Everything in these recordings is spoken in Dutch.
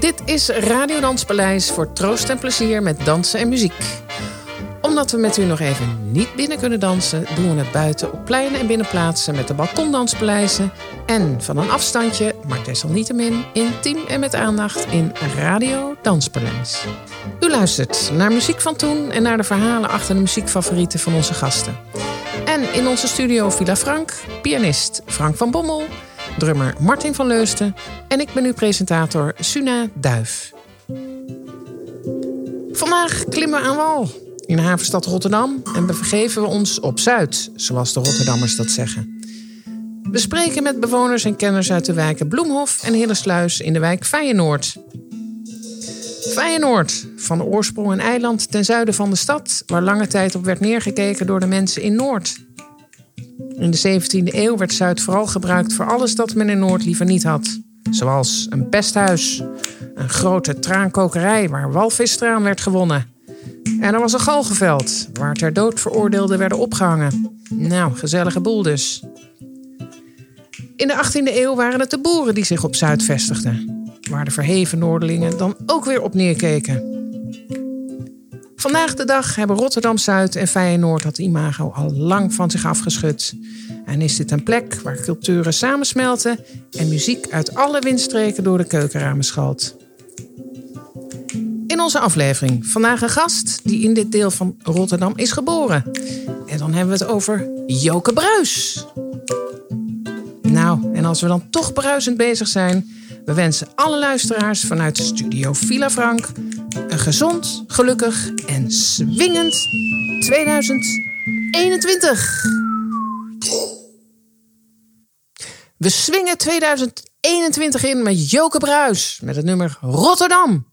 Dit is Radio Danspaleis voor troost en plezier met dansen en muziek. Omdat we met u nog even niet binnen kunnen dansen, doen we het buiten op pleinen en binnenplaatsen met de balkondanspaleizen en van een afstandje, maar desalniettemin intiem en met aandacht in Radio Danspaleis. U luistert naar muziek van toen en naar de verhalen achter de muziekfavorieten van onze gasten. En in onze studio Villa Frank, pianist Frank van Bommel, drummer Martin van Leusten en ik ben uw presentator Suna Duif. Vandaag klimmen we aan wal in de havenstad Rotterdam en begeven we ons op Zuid, zoals de Rotterdammers dat zeggen. We spreken met bewoners en kenners uit de wijken Bloemhof en Hillesluis in de wijk Feyenoord. Feyenoord, van oorsprong een eiland ten zuiden van de stad, waar lange tijd op werd neergekeken door de mensen in Noord. In de 17e eeuw werd Zuid vooral gebruikt voor alles dat men in Noord liever niet had. Zoals een pesthuis, een grote traankokerij waar walvistraan werd gewonnen. En er was een galgenveld waar ter dood veroordeelden werden opgehangen. Nou, gezellige boel dus. In de 18e eeuw waren het de boeren die zich op Zuid vestigden, waar de verheven Noordelingen dan ook weer op neerkeken. Vandaag de dag hebben Rotterdam-Zuid en Feyenoord dat imago al lang van zich afgeschud. En is dit een plek waar culturen samensmelten en muziek uit alle windstreken door de keukenramen schalt. In onze aflevering vandaag een gast die in dit deel van Rotterdam is geboren. En dan hebben we het over Joke Bruis. Nou, en als we dan toch bruisend bezig zijn, we wensen alle luisteraars vanuit de studio Villa Frank een gezond, gelukkig en swingend 2021. We swingen 2021 in met Joke Bruis met het nummer Rotterdam. Rotterdam,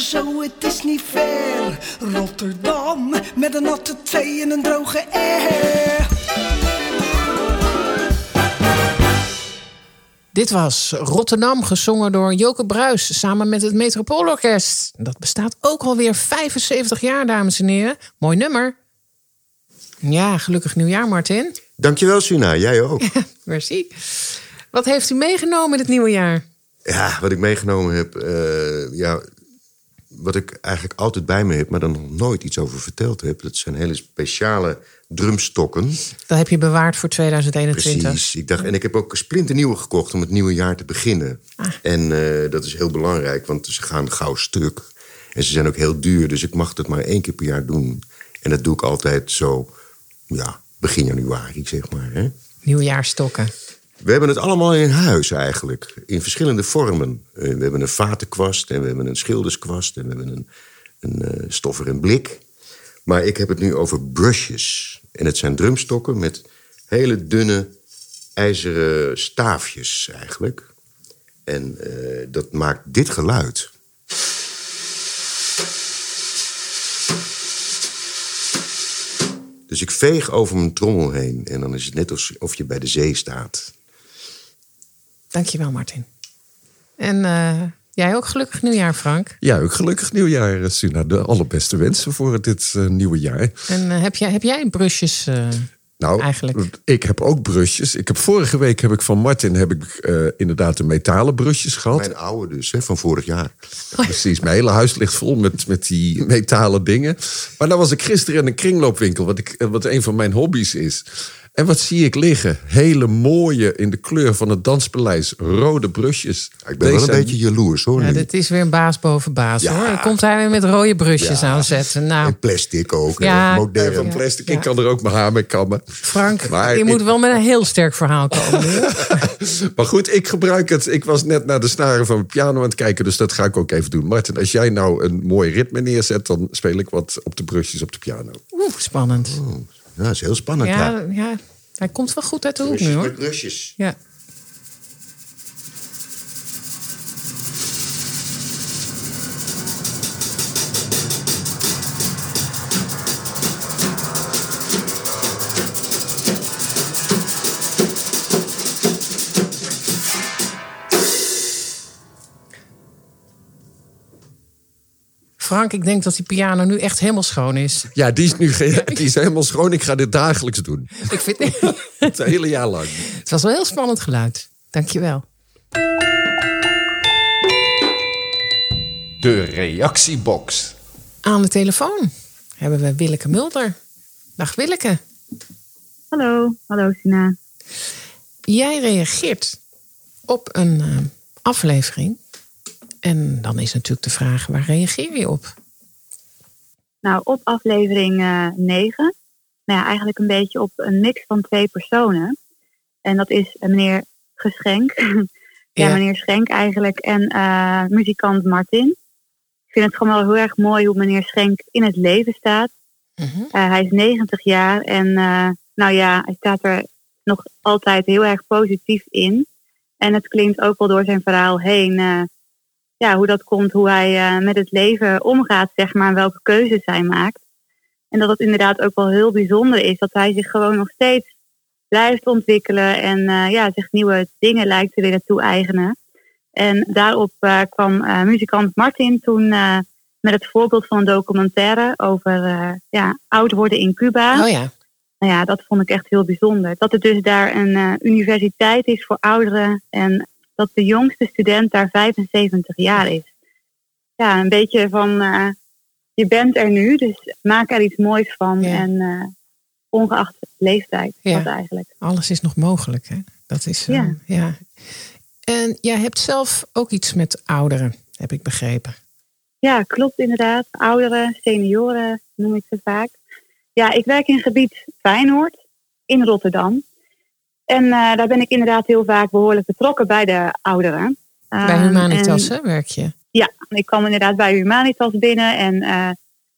zo, het is niet fair. Rotterdam, met een natte thee en een droge air. Dit was Rotterdam, gezongen door Joke Bruis samen met het Metropoolorkest. Dat bestaat ook alweer 75 jaar, dames en heren. Mooi nummer. Ja, gelukkig nieuwjaar, Martin. Dankjewel, Suna. Jij ook. Merci. Wat heeft u meegenomen in het nieuwe jaar? Ja, wat ik meegenomen heb, eh, ja, wat ik eigenlijk altijd bij me heb, maar dan nog nooit iets over verteld heb. Dat zijn hele speciale drumstokken. Dat heb je bewaard voor 2021. Precies. Ik dacht, en ik heb ook splinternieuwe gekocht om het nieuwe jaar te beginnen. Ah. En eh, dat is heel belangrijk, want ze gaan gauw stuk. En ze zijn ook heel duur, dus ik mag het maar één keer per jaar doen. En dat doe ik altijd zo, ja, begin januari, zeg maar. Hè? Nieuwjaarstokken. We hebben het allemaal in huis eigenlijk, in verschillende vormen. Eh, we hebben een vatenkwast en we hebben een schilderskwast... en we hebben een, een eh, stoffer en blik. Maar ik heb het nu over brushes. En het zijn drumstokken met hele dunne ijzeren staafjes eigenlijk. En eh, dat maakt dit geluid. Dus ik veeg over mijn trommel heen en dan is het net alsof je bij de zee staat. Dankjewel, Martin. En eh, jij ook gelukkig nieuwjaar, Frank. Ja, ook gelukkig nieuwjaar, eh, Suna. De allerbeste wensen voor dit uh, nieuwe jaar. En uh, heb, jij, heb jij brusjes uh, nou, eigenlijk? Ik heb ook brusjes. Ik heb, vorige week heb ik van Martin heb ik, uh, inderdaad de metalen brusjes gehad. Mijn oude dus, hè, van vorig jaar. Precies, mijn hele huis ligt vol met, met die metalen dingen. Maar dan was ik gisteren in een kringloopwinkel, wat, ik, wat een van mijn hobby's is. En wat zie ik liggen? Hele mooie, in de kleur van het danspaleis, rode brusjes. Ik ben Deze wel een beetje jaloers hoor. Ja, dit is weer een baas boven baas Ja. hoor. Dan komt hij weer met rode brusjes Ja. aanzetten. Nou, En plastic ook. Ja. modern. van plastic, Ja. ik kan er ook mijn haar mee kammen. Frank, Maar je ik- moet wel met een heel sterk verhaal komen. Maar goed, ik gebruik het. Ik was net naar de snaren van mijn piano aan het kijken, dus dat ga ik ook even doen. Martin, als jij nou een mooi ritme neerzet, dan speel ik wat op de brusjes op de piano. Oeh, spannend. Ja, dat is heel spannend. Ja, Ja, ja, hij komt wel goed uit de hoek nu hoor. met brusjes. Ja. Frank, ik denk dat die piano nu echt helemaal schoon is. Ja, die is nu die is helemaal schoon. Ik ga dit dagelijks doen. Ik vind Het hele jaar lang. het was wel een heel spannend geluid. Dankjewel. De reactiebox. Aan de telefoon hebben we Willeke Mulder. Dag Willeke. Hallo, hallo Sina. Jij reageert op een eh, aflevering. En dan is natuurlijk de vraag, waar reageer je op? Nou, op aflevering eh 9. Nou ja, eigenlijk een beetje op een mix van twee personen. En dat is eh, meneer Geschenk. ja, Ja. meneer Schenk eigenlijk. En eh, muzikant Martin. Ik vind het gewoon wel heel erg mooi hoe meneer Schenk in het leven staat. Mhm. Eh, hij is 90 jaar en eh, nou ja, hij staat er nog altijd heel erg positief in. En het klinkt ook wel door zijn verhaal heen, eh, ja, hoe dat komt, hoe hij eh, met het leven omgaat, zeg maar, en welke keuzes hij maakt. En dat het inderdaad ook wel heel bijzonder is dat hij zich gewoon nog steeds blijft ontwikkelen en eh, ja, zich nieuwe dingen lijkt te willen toe-eigenen. En daarop eh, kwam muzikant Martin toen met het voorbeeld van een documentaire over ja, oud worden in Cuba. Oh ja, Nou ja, dat vond ik echt heel bijzonder. Dat er dus daar een universiteit is voor ouderen en dat de jongste student daar 75 jaar is. Ja, een beetje van eh, je bent er nu, dus maak er iets moois van. Ja. En eh, ongeacht leeftijd, Ja. dat eigenlijk. alles is nog mogelijk. Hè? Dat is, eh, Ja. ja. En jij hebt zelf ook iets met ouderen, heb ik begrepen. Ja, klopt inderdaad. Ouderen, senioren noem ik ze vaak. Ja, ik werk in het gebied Feyenoord in Rotterdam. En eh, daar ben ik inderdaad heel vaak behoorlijk betrokken bij de ouderen. Bij Ehm, Humanitas en- hè, werk je. Ja, ik kwam inderdaad bij Humanitas binnen. En eh,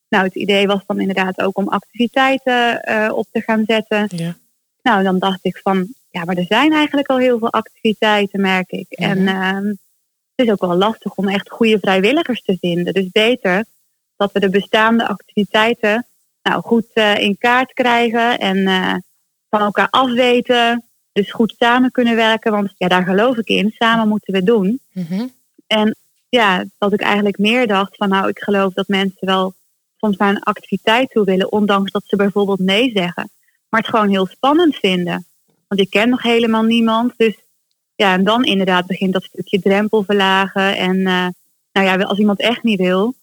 nou, het idee was dan inderdaad ook om activiteiten eh, op te gaan zetten. Ja. Nou, dan dacht ik van, ja, maar er zijn eigenlijk al heel veel activiteiten, merk ik. En ehm, het is ook wel lastig om echt goede vrijwilligers te vinden. Dus beter dat we de bestaande activiteiten nou, goed uh, in kaart krijgen en uh, van elkaar afweten. Dus goed samen kunnen werken, want ja, daar geloof ik in. Samen moeten we doen. Mhm. En ja, dat ik eigenlijk meer dacht van nou, ik geloof dat mensen wel soms naar een activiteit toe willen, ondanks dat ze bijvoorbeeld nee zeggen. Maar het gewoon heel spannend vinden. Want ik ken nog helemaal niemand. Dus ja, en dan inderdaad begint dat stukje drempel verlagen. En uh, nou ja, als iemand echt niet wil,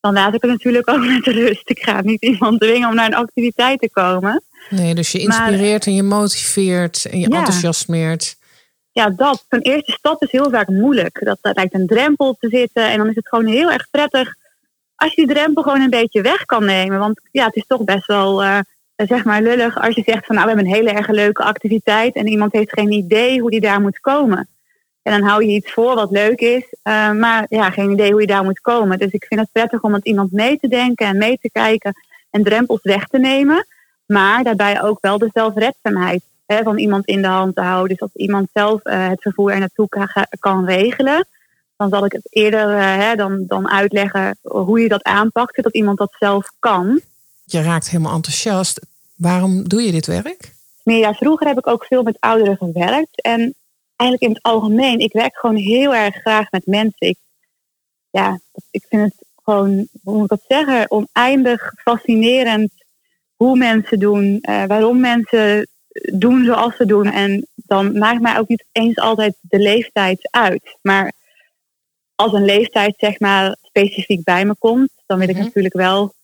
dan laat ik het natuurlijk ook met rust. Ik ga niet iemand dwingen om naar een activiteit te komen. Nee, dus je inspireert maar, en je motiveert en je Ja. enthousiasmeert. Ja, dat. Zo'n eerste stap is heel vaak moeilijk. Dat, dat lijkt een drempel te zitten. En dan is het gewoon heel erg prettig als je die drempel gewoon een beetje weg kan nemen. Want ja, het is toch best wel, uh, zeg maar, lullig als je zegt van nou, we hebben een hele erg leuke activiteit. En iemand heeft geen idee hoe die daar moet komen. En dan hou je iets voor wat leuk is, uh, maar ja, geen idee hoe je daar moet komen. Dus ik vind het prettig om met iemand mee te denken en mee te kijken en drempels weg te nemen. Maar daarbij ook wel de zelfredzaamheid hè, van iemand in de hand te houden. Dus als iemand zelf uh, het vervoer er naartoe kan, kan, regelen, dan zal ik het eerder uh, hè, dan, dan uitleggen hoe je dat aanpakt, dat iemand dat zelf kan. Je raakt helemaal enthousiast. Waarom doe je dit werk? Nee, ja, vroeger heb ik ook veel met ouderen gewerkt. En eigenlijk in het algemeen, ik werk gewoon heel erg graag met mensen. Ik, ja, ik vind het gewoon, hoe moet ik dat zeggen, oneindig fascinerend hoe mensen doen, uh, waarom mensen doen zoals ze doen. En dan maakt mij ook niet eens altijd de leeftijd uit. Maar als een leeftijd zeg maar specifiek bij me komt, dan wil ik mm -hmm. natuurlijk wel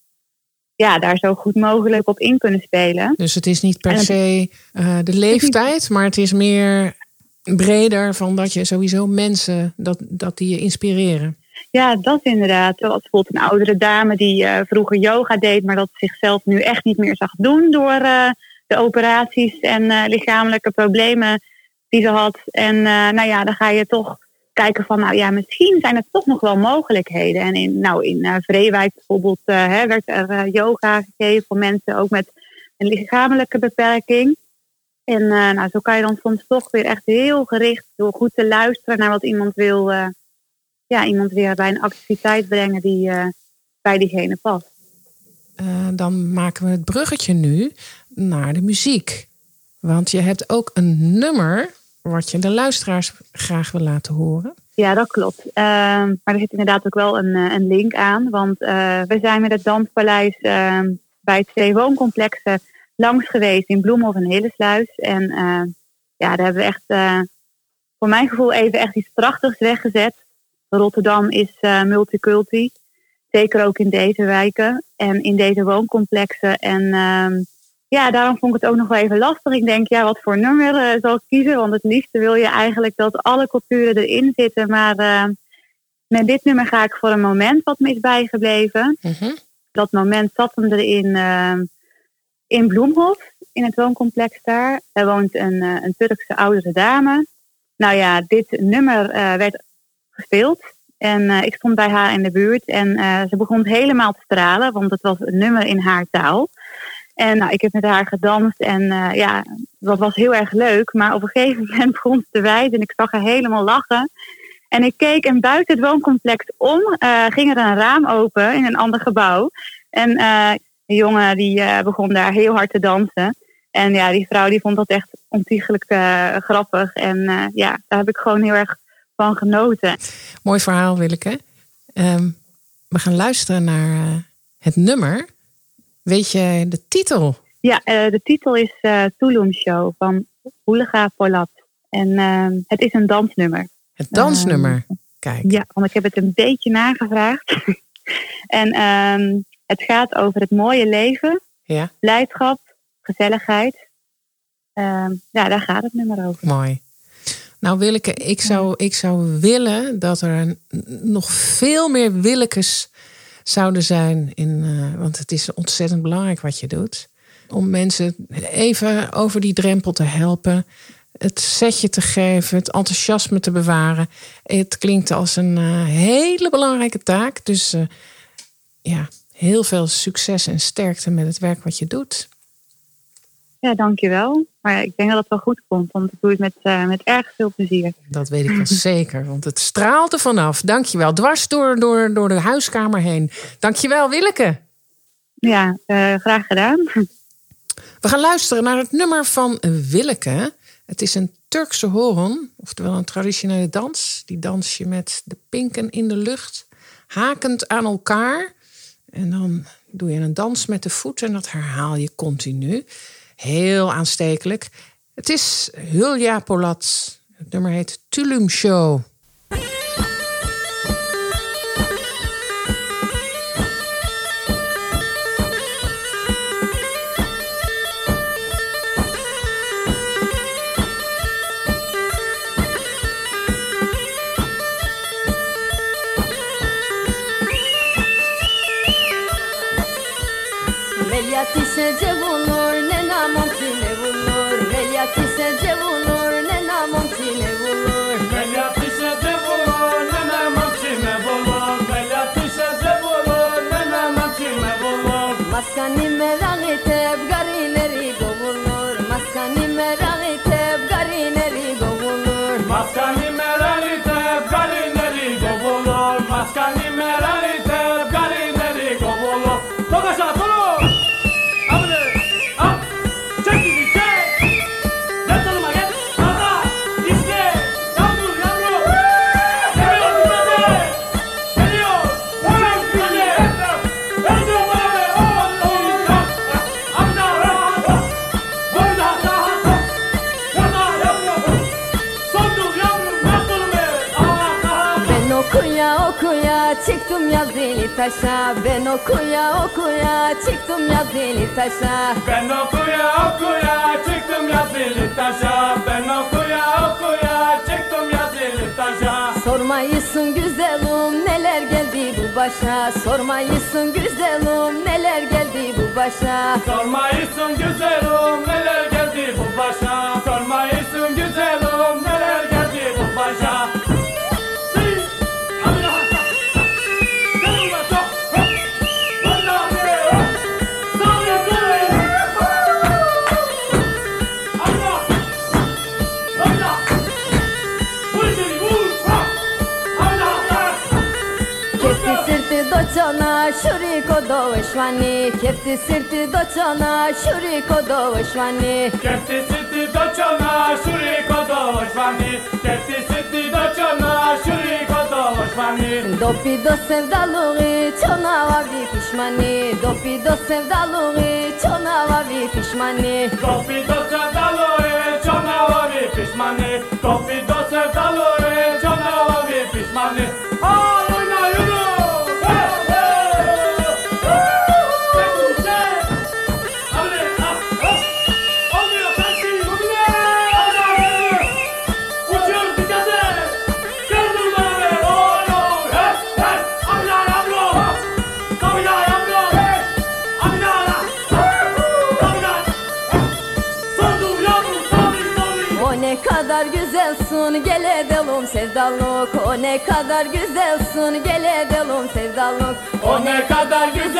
ja, daar zo goed mogelijk op in kunnen spelen. Dus het is niet per se uh, de leeftijd, maar het is meer breder van dat je sowieso mensen, dat, dat die je inspireren. Ja, dat inderdaad. Zoals bijvoorbeeld een oudere dame die uh, vroeger yoga deed, maar dat zichzelf nu echt niet meer zag doen door uh, de operaties en uh, lichamelijke problemen die ze had. En nou ja, dan ga je toch kijken van, nou ja, misschien zijn er toch nog wel mogelijkheden. En in, nou, in Vreewijk bijvoorbeeld werd er yoga gegeven voor mensen ook met een lichamelijke beperking. En nou, zo kan je dan soms toch weer echt heel gericht door goed te luisteren naar wat iemand wil, ja, iemand weer bij een activiteit brengen die uh, bij diegene past. dan maken we het bruggetje nu naar de muziek. Want je hebt ook een nummer wat je de luisteraars graag wil laten horen. Ja, dat klopt. maar er zit inderdaad ook wel een, een link aan. Want we zijn met het Danspaleis bij twee wooncomplexen langs geweest in Bloemhof en Hillesluis. En ja, daar hebben we echt, voor mijn gevoel, even echt iets prachtigs weggezet. Rotterdam is uh, multiculti. Zeker ook in deze wijken en in deze wooncomplexen. En ja, daarom vond ik het ook nog wel even lastig. Ik denk, ja, wat voor nummer zal ik kiezen? Want het liefste wil je eigenlijk dat alle culturen erin zitten. Maar met dit nummer ga ik voor een moment wat me is bijgebleven. Mm -hmm. Dat moment zat hem erin in Bloemhof, in het wooncomplex daar. Daar woont een, een Turkse oudere dame. Nou ja, dit nummer werd gespeeld. En uh, ik stond bij haar in de buurt. En uh, ze begon helemaal te stralen, want het was een nummer in haar taal. En nou, ik heb met haar gedanst en ja, dat was heel erg leuk. Maar op een gegeven moment begon ze te wijzen en ik zag haar helemaal lachen. En ik keek en buiten het wooncomplex om ging er een raam open in een ander gebouw. En een jongen die begon daar heel hard te dansen. En ja, die vrouw die vond dat echt ontiegelijk grappig. En ja, daar heb ik gewoon heel erg van genoten. Mooi verhaal, Willeke. Um, we gaan luisteren naar het nummer. Weet je de titel? Ja, de titel is Tulum Show van Hulega Polat. En ehm, het is een dansnummer. Het dansnummer? Kijk. Ja, want ik heb het een beetje nagevraagd. en um, het gaat over het mooie leven, ja. blijdschap, gezelligheid. Uh, ja, daar gaat het nummer over. Mooi. Nou, Willeke, ik zou, ik zou willen dat er nog veel meer Willekes zouden zijn. In, uh, want het is ontzettend belangrijk wat je doet. Om mensen even over die drempel te helpen. Het setje te geven, het enthousiasme te bewaren. Het klinkt als een uh, hele belangrijke taak. Dus uh, ja, heel veel succes en sterkte met het werk wat je doet. Ja, dankjewel. Maar ik denk dat het wel goed komt, want ik doe het met, eh, met erg veel plezier. Dat weet ik wel zeker, want het straalt er vanaf. Dankjewel. Dwars door, door, door de huiskamer heen. Dankjewel, Willeke. Ja, eh, graag gedaan. We gaan luisteren naar het nummer van Willeke. Het is een Turkse horen, oftewel een traditionele dans. Die dans je met de pinken in de lucht, hakend aan elkaar. En dan doe je een dans met de voeten en dat herhaal je continu. Heel aanstekelijk. Het is Hulja Polat. Het nummer heet Tulum Show. Velyati sece bulur ne namam tine bulur Velyati sece bulur ne namam tine bulur taşa. Ben okuya okuya çıktım yazılı taşa. Ben okuya okuya çıktım yazılı taşa. Ben okuya okuya çıktım yazılı taşa. Sormayısın güzelim neler geldi bu başa? Sormayısın güzelim neler geldi bu başa? Sormayısın güzelim neler geldi bu başa? Sormayısın güzelim neler geldi bu başa došvani, kefti sirti dočana, šuriko došvani. Kefti sirti dočana, šuriko došvani, kefti sirti dočana, šuriko došvani. Dopi do sevdaluği, çonava vi pişmani, dopi do sevdaluği, çonava vi pişmani. Dopi do sevdaluği, çonava vi pişmani, dopi do sevdaluği, çonava vi pişmani. Oh! Sevdalık O ne kadar güzelsin gel edelim sevdalık O ne kadar güzelsin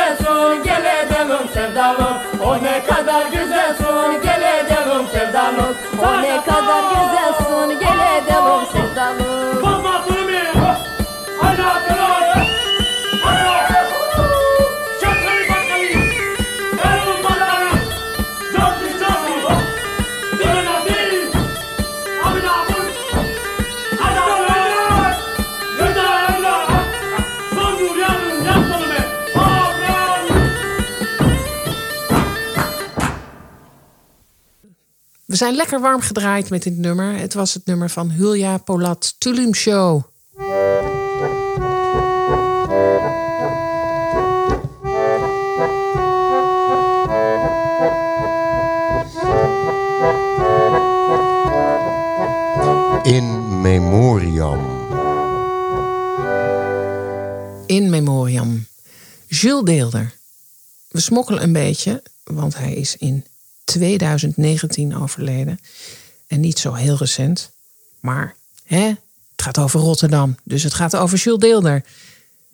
zijn lekker warm gedraaid met dit nummer. Het was het nummer van Hulja Polat Tulum Show. In memoriam. In memoriam. Jules Deelder. We smokkelen een beetje, want hij is in 2019 overleden. En niet zo heel recent. Maar hè, het gaat over Rotterdam, dus het gaat over Jules Deelder.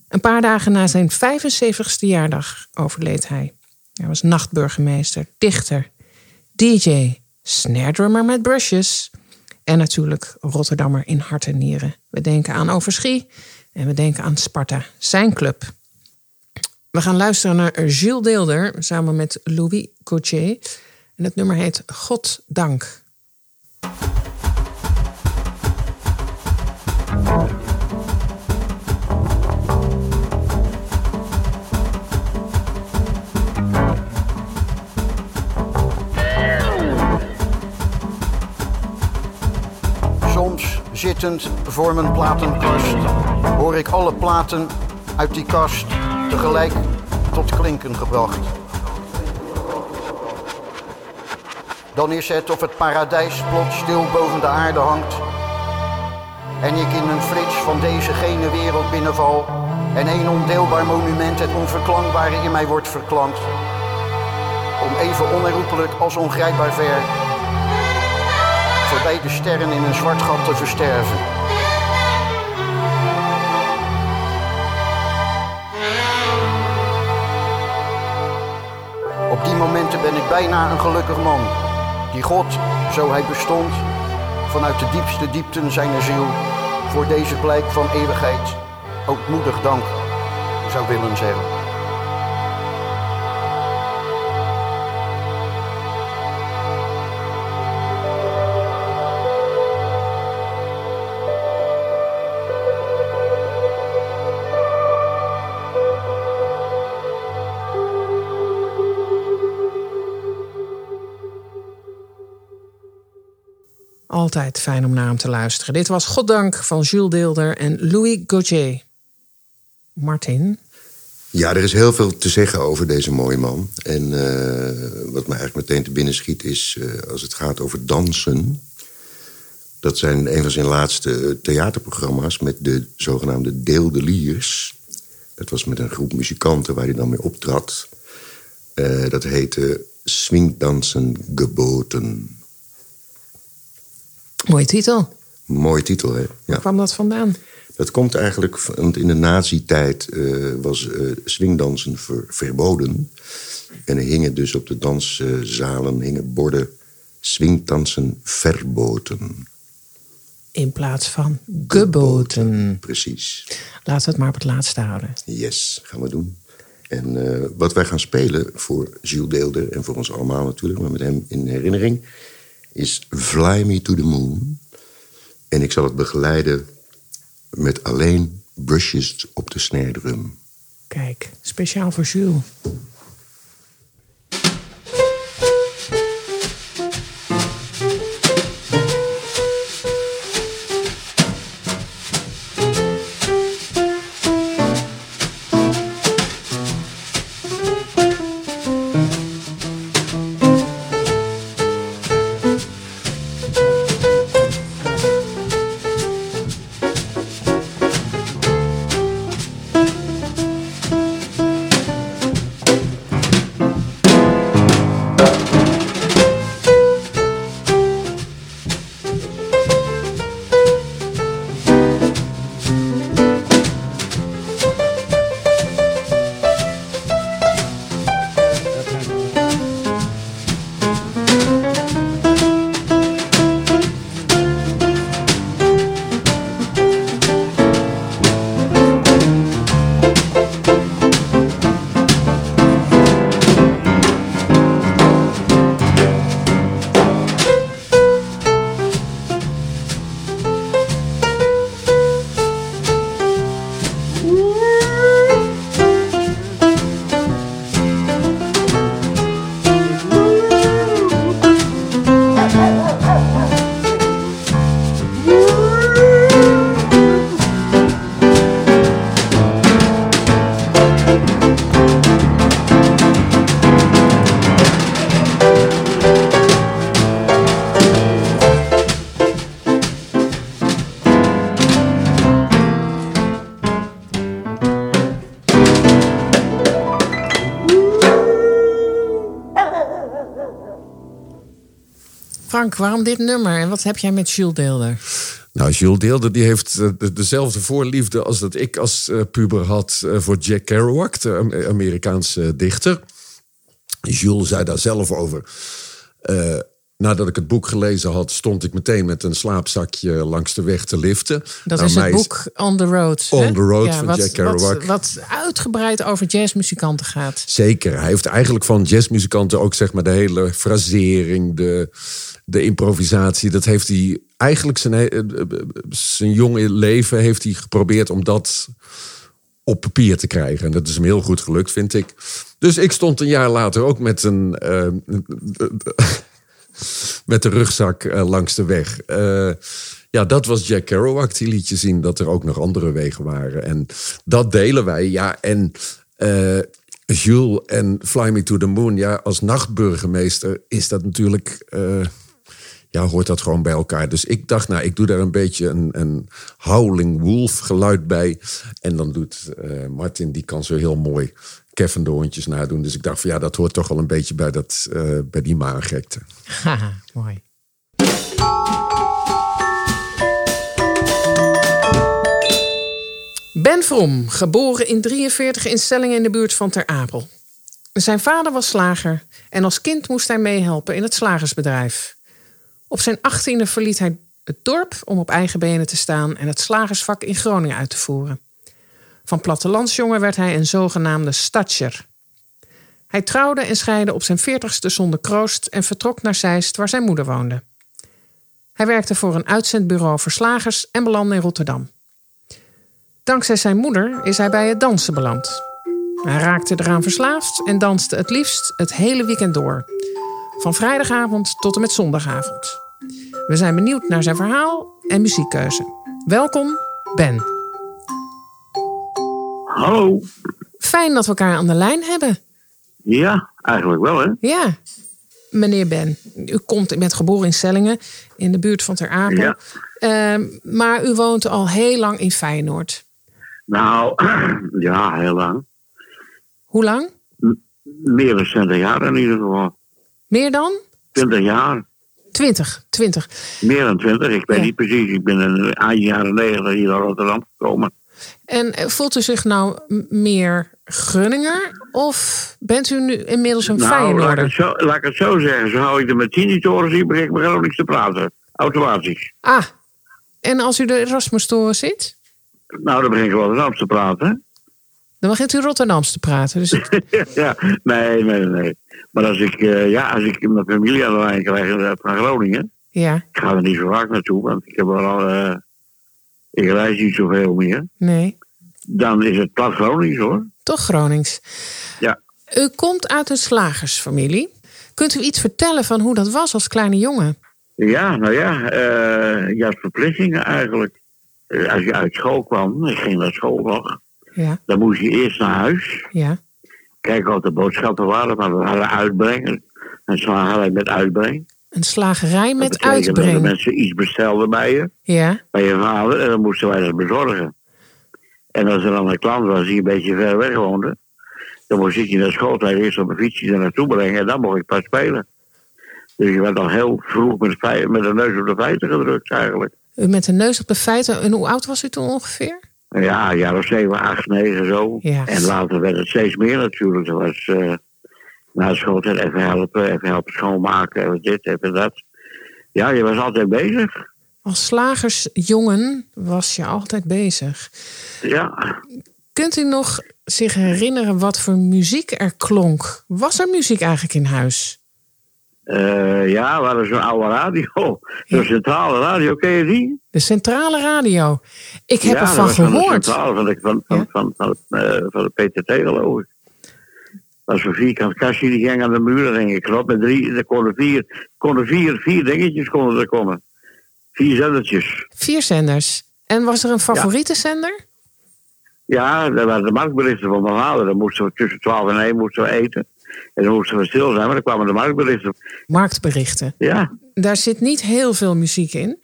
Een paar dagen na zijn 75ste jaardag overleed hij. Hij was nachtburgemeester, dichter, DJ, snare drummer met brushes. En natuurlijk Rotterdammer in hart en nieren. We denken aan Overschie en we denken aan Sparta, zijn club. We gaan luisteren naar Gilles Deelder samen met Louis Gauthier. En het nummer heet God Dank. Soms zittend voor mijn platenkast hoor ik alle platen uit die kast tegelijk tot klinken gebracht. Dan is het of het paradijs plots stil boven de aarde hangt en ik in een flits van deze gene wereld binnenval en een ondeelbaar monument het onverklangbare in mij wordt verklankt. Om even onherroepelijk als ongrijpbaar ver voorbij de sterren in een zwart gat te versterven. Op die momenten ben ik bijna een gelukkig man, die God, zo hij bestond, vanuit de diepste diepten zijner ziel voor deze blijk van eeuwigheid ootmoedig dank zou willen zeggen. Altijd fijn om naar hem te luisteren. Dit was Goddank van Jules Deelder en Louis Gauthier. Martin, Ja, er is heel veel te zeggen over deze mooie man. En eh, wat me eigenlijk meteen te binnen schiet is, eh, als het gaat over dansen... dat zijn een van zijn laatste theaterprogramma's... met de zogenaamde Deeldeliers. Dat was met een groep muzikanten waar hij dan mee optrad. Eh, dat heette Swingdansen geboten. Mooie titel. Mooie titel, hè? Waar Ja. kwam dat vandaan? Dat komt eigenlijk, want in de nazi-tijd eh, was eh, swingdansen ver- verboden. En er hingen dus op de danszalen hingen borden swingdansen verboten. In plaats van geboten. Precies. Laten we het maar op het laatste houden. Yes, gaan we doen. En eh, wat wij gaan spelen voor Gilles Deelder en voor ons allemaal natuurlijk, maar met hem in herinnering, is Fly Me to the Moon. En ik zal het begeleiden met alleen brushes op de snare drum. Kijk, speciaal voor Jules. Woo! Waarom dit nummer? En wat heb jij met Jules Deelder? Nou, Jules Deelder die heeft eh, de- dezelfde voorliefde als dat ik als eh, puber had eh, voor Jack Kerouac, de Am- Amerikaanse dichter. Jules zei daar zelf over. Nadat ik het boek gelezen had, stond ik meteen met een slaapzakje langs de weg te liften. Dat Nou, is het boek On the Road. hè? On the Road van wat, Jack Kerouac. Wat, wat uitgebreid over jazzmuzikanten gaat. Zeker. Hij heeft eigenlijk van jazzmuzikanten ook zeg maar de hele frasering, de, de improvisatie. Dat heeft hij eigenlijk zijn, eh, eh, zijn jonge leven heeft hij geprobeerd om dat op papier te krijgen. En dat is hem heel goed gelukt, vind ik. Dus ik stond een jaar later ook met een. eh, met de rugzak eh, langs de weg. Eh, ja, dat was Jack Kerouac. Die liet je zien dat er ook nog andere wegen waren. En dat delen wij. Ja, en eh, Jules en Fly Me to the Moon. Ja, als nachtburgemeester is dat natuurlijk... ja, hoort dat gewoon bij elkaar. Dus ik dacht, nou, ik doe daar een beetje een, een howling wolf geluid bij. En dan doet Martin, die kan zo heel mooi Kevin de hondjes nadoen. Dus ik dacht van ja, dat hoort toch wel een beetje bij, dat, eh, bij die maangekte. Haha, mooi. Ben Vrom, geboren in 43 in Stellingen in de buurt van Ter Apel. Zijn vader was slager en als kind moest hij meehelpen in het slagersbedrijf. Op zijn achttiende verliet hij het dorp om op eigen benen te staan en het slagersvak in Groningen uit te voeren. Van plattelandsjongen werd hij een zogenaamde stadsjer. Hij trouwde en scheidde op zijn veertigste zonder kroost en vertrok naar Zeist, waar zijn moeder woonde. Hij werkte voor een uitzendbureau voor slagers en belandde in Rotterdam. Dankzij zijn moeder is hij bij het dansen beland. Hij raakte eraan verslaafd en danste het liefst het hele weekend door. Van vrijdagavond tot en met zondagavond. We zijn benieuwd naar zijn verhaal en muziekkeuze. Welkom, Ben. Hallo. Fijn dat we elkaar aan de lijn hebben. Ja, eigenlijk wel, hè? Ja, meneer Ben. U komt, u bent geboren in Sellingen, in de buurt van Ter Apel. Ja. Ehm, maar u woont al heel lang in Feyenoord. Nou, ja, heel lang. Hoe lang? Meer dan 20 jaar in ieder geval. Meer dan? 20 jaar. 20, 20. Meer dan 20. Ik weet Ja. niet precies. Ik ben in eind jaren 90 hier naar Rotterdam gekomen. En eh, voelt u zich nou meer Grunninger? Of bent u nu inmiddels een nou, laat Feyenoorder? zo, laat ik het zo zeggen. Zo hou ik de met tien toren zie, begin ik niks te praten. Automatisch. Ah, en als u de Erasmus-toren zit? Nou, dan begin ik Rotterdam te praten. Dan begint u Rotterdams te praten. Dus ja, nee, nee, nee. Maar als ik, eh, ja, als ik mijn familie aan de lijn krijg van Groningen... ja, Ik ga er niet zo vaak naartoe, want ik heb er al... eh, ik reis niet zoveel meer. nee. Dan is het plat Gronings hoor. Toch Gronings. Ja. U komt uit een slagersfamilie. Kunt u iets vertellen van hoe dat was als kleine jongen? Ja, nou ja, eh je had verplichtingen eigenlijk. Eh, Als je uit school kwam, ik ging naar school nog, Ja, dan moest je eerst naar huis. ja. Kijken wat de boodschappen waren, maar we hadden uitbrengen. En zo hadden met uitbreng. Een slagerij Dat met Dat uitbreng. de mensen iets bestelden bij je, Ja, bij je vader, en dan moesten wij dat bezorgen. En als er dan een klant was die een beetje ver weg woonde, dan moest ik je naar schooltijd eerst op een fietsje er naartoe brengen en dan mocht ik pas spelen. Dus je werd al heel vroeg met, met de neus op de feiten gedrukt eigenlijk. u met de neus op de feiten. En hoe oud was u toen ongeveer? Ja, een jaar of zeven, acht, negen zo. Ja. En later werd het steeds meer natuurlijk. Er was eh na de schooltijd even helpen, even helpen schoonmaken, even dit, even dat. Ja, je was altijd bezig. Als slagersjongen was je altijd bezig. Ja, Kunt u nog zich herinneren wat voor muziek er klonk? Was er muziek eigenlijk in huis? Eh, ja we hadden zo'n oude radio. Zo'n centrale radio, ken je die? De centrale radio. Ik heb ja, ervan was van de gehoord. centrale van de, van, van, Ja. van, van, eh, van de PTT geloof ik. Was zo'n vierkant kastje, die ging aan de muur. Je knop met drie, er konden vier, konden vier, vier dingetjes konden er komen. Vier zendertjes. Vier zenders. En was er een favoriete zender? Ja, dat waren de marktberichten van mijn vader. Dan moesten we tussen 12 en 1 moesten we eten. En dan moesten we stil zijn, maar dan kwamen de marktberichten. Marktberichten. Ja, Daar zit niet heel veel muziek in.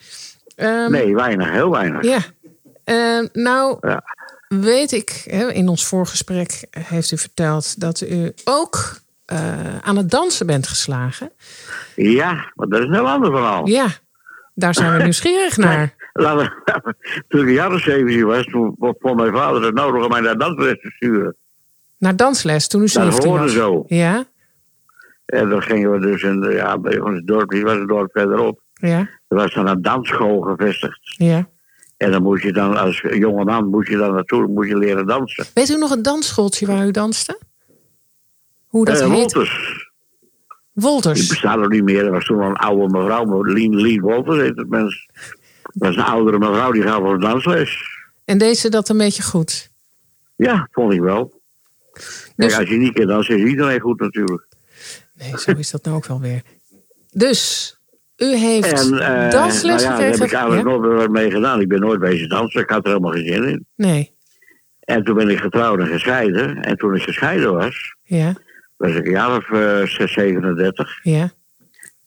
Ehm, nee, weinig, heel weinig. Ja. Ehm, nou, Ja. Weet ik, hè, in ons voorgesprek heeft u verteld dat u ook eh, aan het dansen bent geslagen. Ja, maar dat is een heel ander verhaal. Ja, daar zijn we nieuwsgierig naar. Laten we- Toen ik een jaar of 17 was, toen vond mijn vader het nodig om mij naar dansles te sturen. Naar dansles toen u Dat 17 hoorde was. zo. Ja, En dan gingen we dus in, ja, bij ons dorp, die was een dorp verderop. Ja, Er was dan een dansschool gevestigd. ja. En dan moest je dan, als jonge man, moest je dan naartoe, moest je leren dansen. Weet u nog een dansschooltje waar u danste? Hoe dat Eh, heet? Wolters, die Wolters. bestaat nog niet meer. Er was toen al een oude mevrouw, maar Lien, Lien Wolters heet het mens. Dat was een oudere mevrouw, die gaf ons dansles. En deed ze dat een beetje goed? Ja, vond ik wel. Kijk, Dus- als je niet kan dansen, is iedereen goed natuurlijk. Nee, zo is dat nou ook wel weer. Dus, u heeft En eh, dansles nou ja, daar heb ik eigenlijk Ja? nooit meer wat mee gedaan. Ik ben nooit bezig dansen, ik had er helemaal geen zin in. Nee, En toen ben ik getrouwd en gescheiden. En toen ik gescheiden was, ja, was ik een jaar of eh, 6, 37. ja,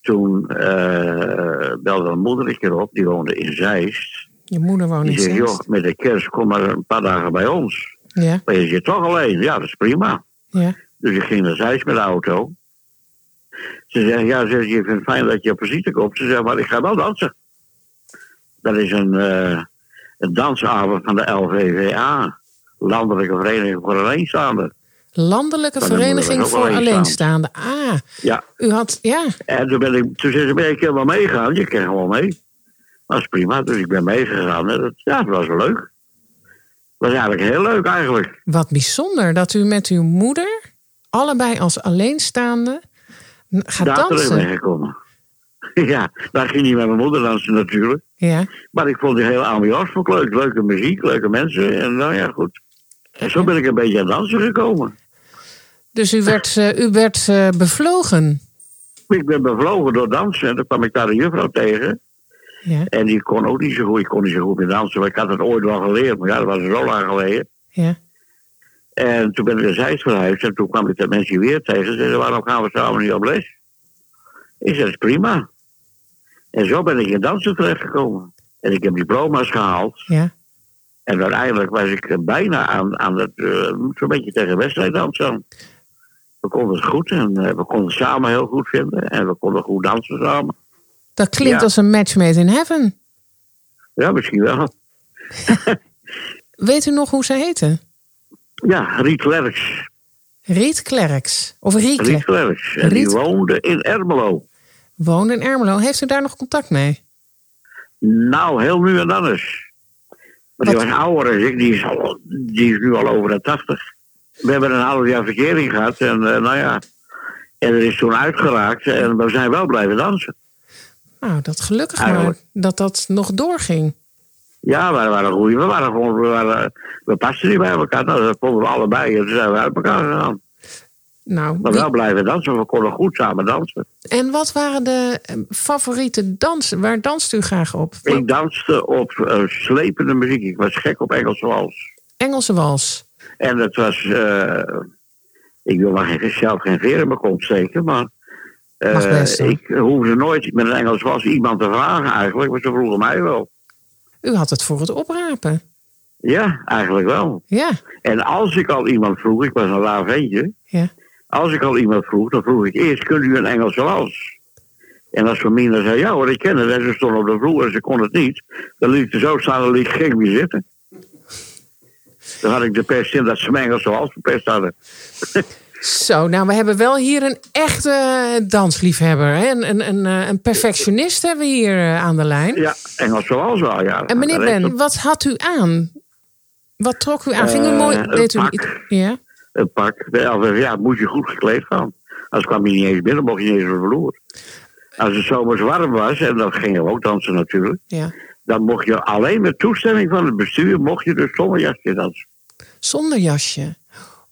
Toen eh, belde mijn moeder een keer op, die woonde in Zeist. je moeder woont Die in zei, joh, met de kerst kom maar een paar dagen bij ons. Ja, Maar je zit toch alleen. Ja, dat is prima. ja, Dus ik ging naar Zeist met de auto. Ze zegt, ja, ze je vindt het fijn dat je op visite komt. Ze zegt, maar ik ga wel dansen. Dat is een, eh, een dansavond van de LVVA. Landelijke Vereniging voor Alleenstaanden. Landelijke Vereniging voor alleenstaand. Alleenstaanden. Ah, Ja, u had, ja, en toen ben ik, toen zei ze, ben ik wel meegaan? Je kan gewoon mee. Dat is prima, dus ik ben meegegaan. En dat, ja, dat was leuk. Dat was eigenlijk heel leuk eigenlijk. wat bijzonder dat u met uw moeder, allebei als alleenstaande, gaat Daar dansen. gekomen. Ja, daar ging niet met mijn moeder dansen natuurlijk. Ja, Maar ik vond die hele ambiance ik leuk. Leuke muziek, leuke mensen. En nou ja, goed. En zo ben ik een beetje aan dansen gekomen. dus u werd, eh, u werd eh, bevlogen. Ik ben bevlogen door dansen. En toen kwam ik daar een juffrouw tegen. Ja, En die kon ook niet zo goed. Ik kon niet zo goed meer dansen. Maar ik had het ooit wel geleerd. Maar ja, dat was zo lang geleden. ja. En toen ben ik naar Zeist verhuisd. En toen kwam ik dat mensen weer tegen. Ze zeiden, waarom gaan we samen niet op les? Ik zei, dat is prima. En zo ben ik in dansen terechtgekomen. En ik heb diploma's gehaald. Ja, En uiteindelijk was ik bijna aan, aan het, eh, zo'n beetje tegen wedstrijd dansen. We konden het goed en eh, we konden het samen heel goed vinden. En we konden goed dansen samen. dat klinkt Ja. als een match made in heaven. Ja, misschien wel. Weet u nog hoe ze heette? Ja, Riet Klerks. Riet Klerks. Of Rieke. Riet Klerks. En die woonde in Ermelo. Woonde in Ermelo. Heeft u daar nog contact mee? Nou, heel nu en dan eens. Maar die was ouder dan ik. Die is, al, die is nu al over de tachtig. We hebben een half jaar verkering gehad. En eh, nou ja. En er is toen uitgeraakt. En we zijn wel blijven dansen. Nou, dat gelukkig maar dat dat nog doorging. Ja, we waren goeie. We waren gewoon, we, waren, we pasten niet bij elkaar. Nou, dat vonden we allebei. En toen zijn we uit elkaar gegaan. Nou, Maar wie- wel blijven dansen. We konden goed samen dansen. en wat waren de eh, favoriete dansen? Waar danst u graag op? Ik danste op eh, slepende muziek. Ik was gek op Engelse wals. Engelse wals. En dat was... eh, ik wil maar geen, zelf geen veer in mijn kont steken, maar... best, hoor. ik hoefde nooit met een Engels was iemand te vragen eigenlijk, maar ze vroegen mij wel. U had het voor het oprapen. Ja, eigenlijk wel. Ja, En als ik al iemand vroeg, ik was een laag ventje, ja. als ik al iemand vroeg, dan vroeg ik eerst, kunt u een Engelse wals? En als Mina zei, ja hoor, ik ken het, en ze stond op de vloer en ze kon het niet, dan liet er zo staan, dan liet geen meer zitten. Dan had ik de pest in dat ze mijn Engelse wals verpest hadden. Zo, nou, we hebben wel hier een echte dansliefhebber. Hè? Een, een, een, eh, een perfectionist hebben we hier eh, aan de lijn. Ja, Engelse wals wel, ja. En meneer Ben, wat had u aan? Wat trok u aan? Ging u Eh, mooi... een u pak. niet? Ja? een pak. Ja, moet je goed gekleed gaan. Anders kwam je niet eens binnen, mocht je niet eens vloer. Als het zomers warm was, en dan gingen we ook dansen natuurlijk, ja. dan mocht je alleen met toestemming van het bestuur, mocht je dus zonder jasje dansen. Zonder jasje.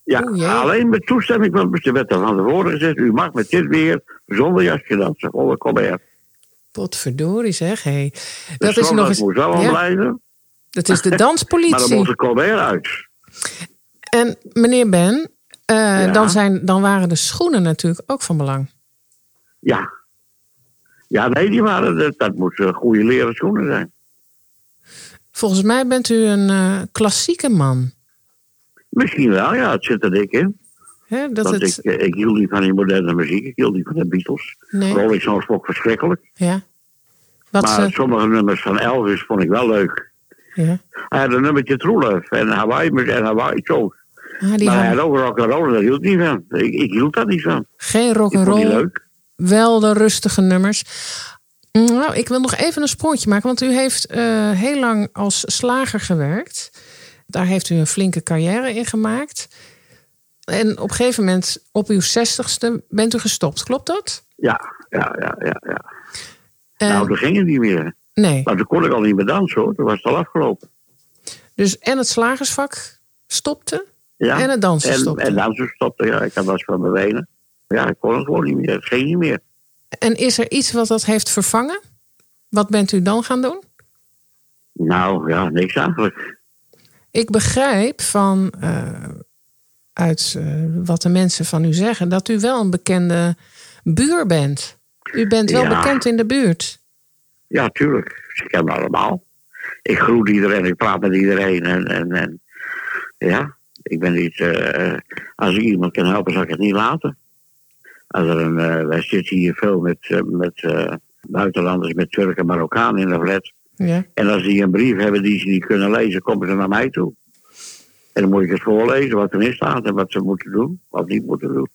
Ja, jee. alleen met toestemming van werd er van tevoren gezegd, u mag met dit weer zonder jasje dansen, onder Colbert. Potverdorie zeg. Hey. Dat is nog eens... moest wel ja, blijven, dat is de maar dan danspolitie. mocht de Colbert uit. En meneer Ben, eh, Ja. dan, zijn, dan waren de schoenen natuurlijk ook van belang. Ja. Ja, nee, die waren, dat, dat moesten goede leren schoenen zijn. Volgens mij bent u een eh, klassieke man. Misschien wel, ja, het zit er dik in. Dat Want het, ik, eh, ik hield niet van die moderne muziek, ik hield niet van de Beatles. nee, Rolling Stones vond ik verschrikkelijk. ja. Wat maar ze, sommige nummers van Elvis vond ik wel leuk. ja. Hij had een nummertje True Love en Hawaii, en Hawaii Songs. Ah, maar hij had ook rock and roll, daar hield ik niet van. Ik, ik hield daar niet van. geen roll, wel de rustige nummers. Nou, ik wil nog even een sprongetje maken, want u heeft eh, heel lang als slager gewerkt. Daar heeft u een flinke carrière in gemaakt. En op een gegeven moment, op uw zestigste, bent u gestopt. Klopt dat? Ja, ja, ja, ja. ja. Nou, toen ging het niet meer. nee. Maar toen kon ik al niet meer dansen hoor. Toen was het al afgelopen. Dus en het slagersvak stopte Ja. en het dansen en, stopte. En dansen stopte, ja. Ik had last van mijn benen. Ja, ik kon het gewoon niet meer. Het ging niet meer. En is er iets wat dat heeft vervangen? Wat bent u dan gaan doen? Nou, ja, niks eigenlijk. Ik begrijp van eh, uit eh, wat de mensen van u zeggen dat u wel een bekende buur bent. U bent wel Ja. bekend in de buurt. Ja, tuurlijk. Ze kennen me allemaal. Ik groet iedereen, ik praat met iedereen. En, en, en ja, ik ben niet... eh, als ik iemand kan helpen, zal ik het niet laten. Als er een, wij zitten hier veel met, met buitenlanders, met Turken en Marokkanen in de flat. Ja. En als die een brief hebben die ze niet kunnen lezen, komen ze naar mij toe. En dan moet ik het voorlezen wat erin staat en wat ze moeten doen, wat niet moeten doen.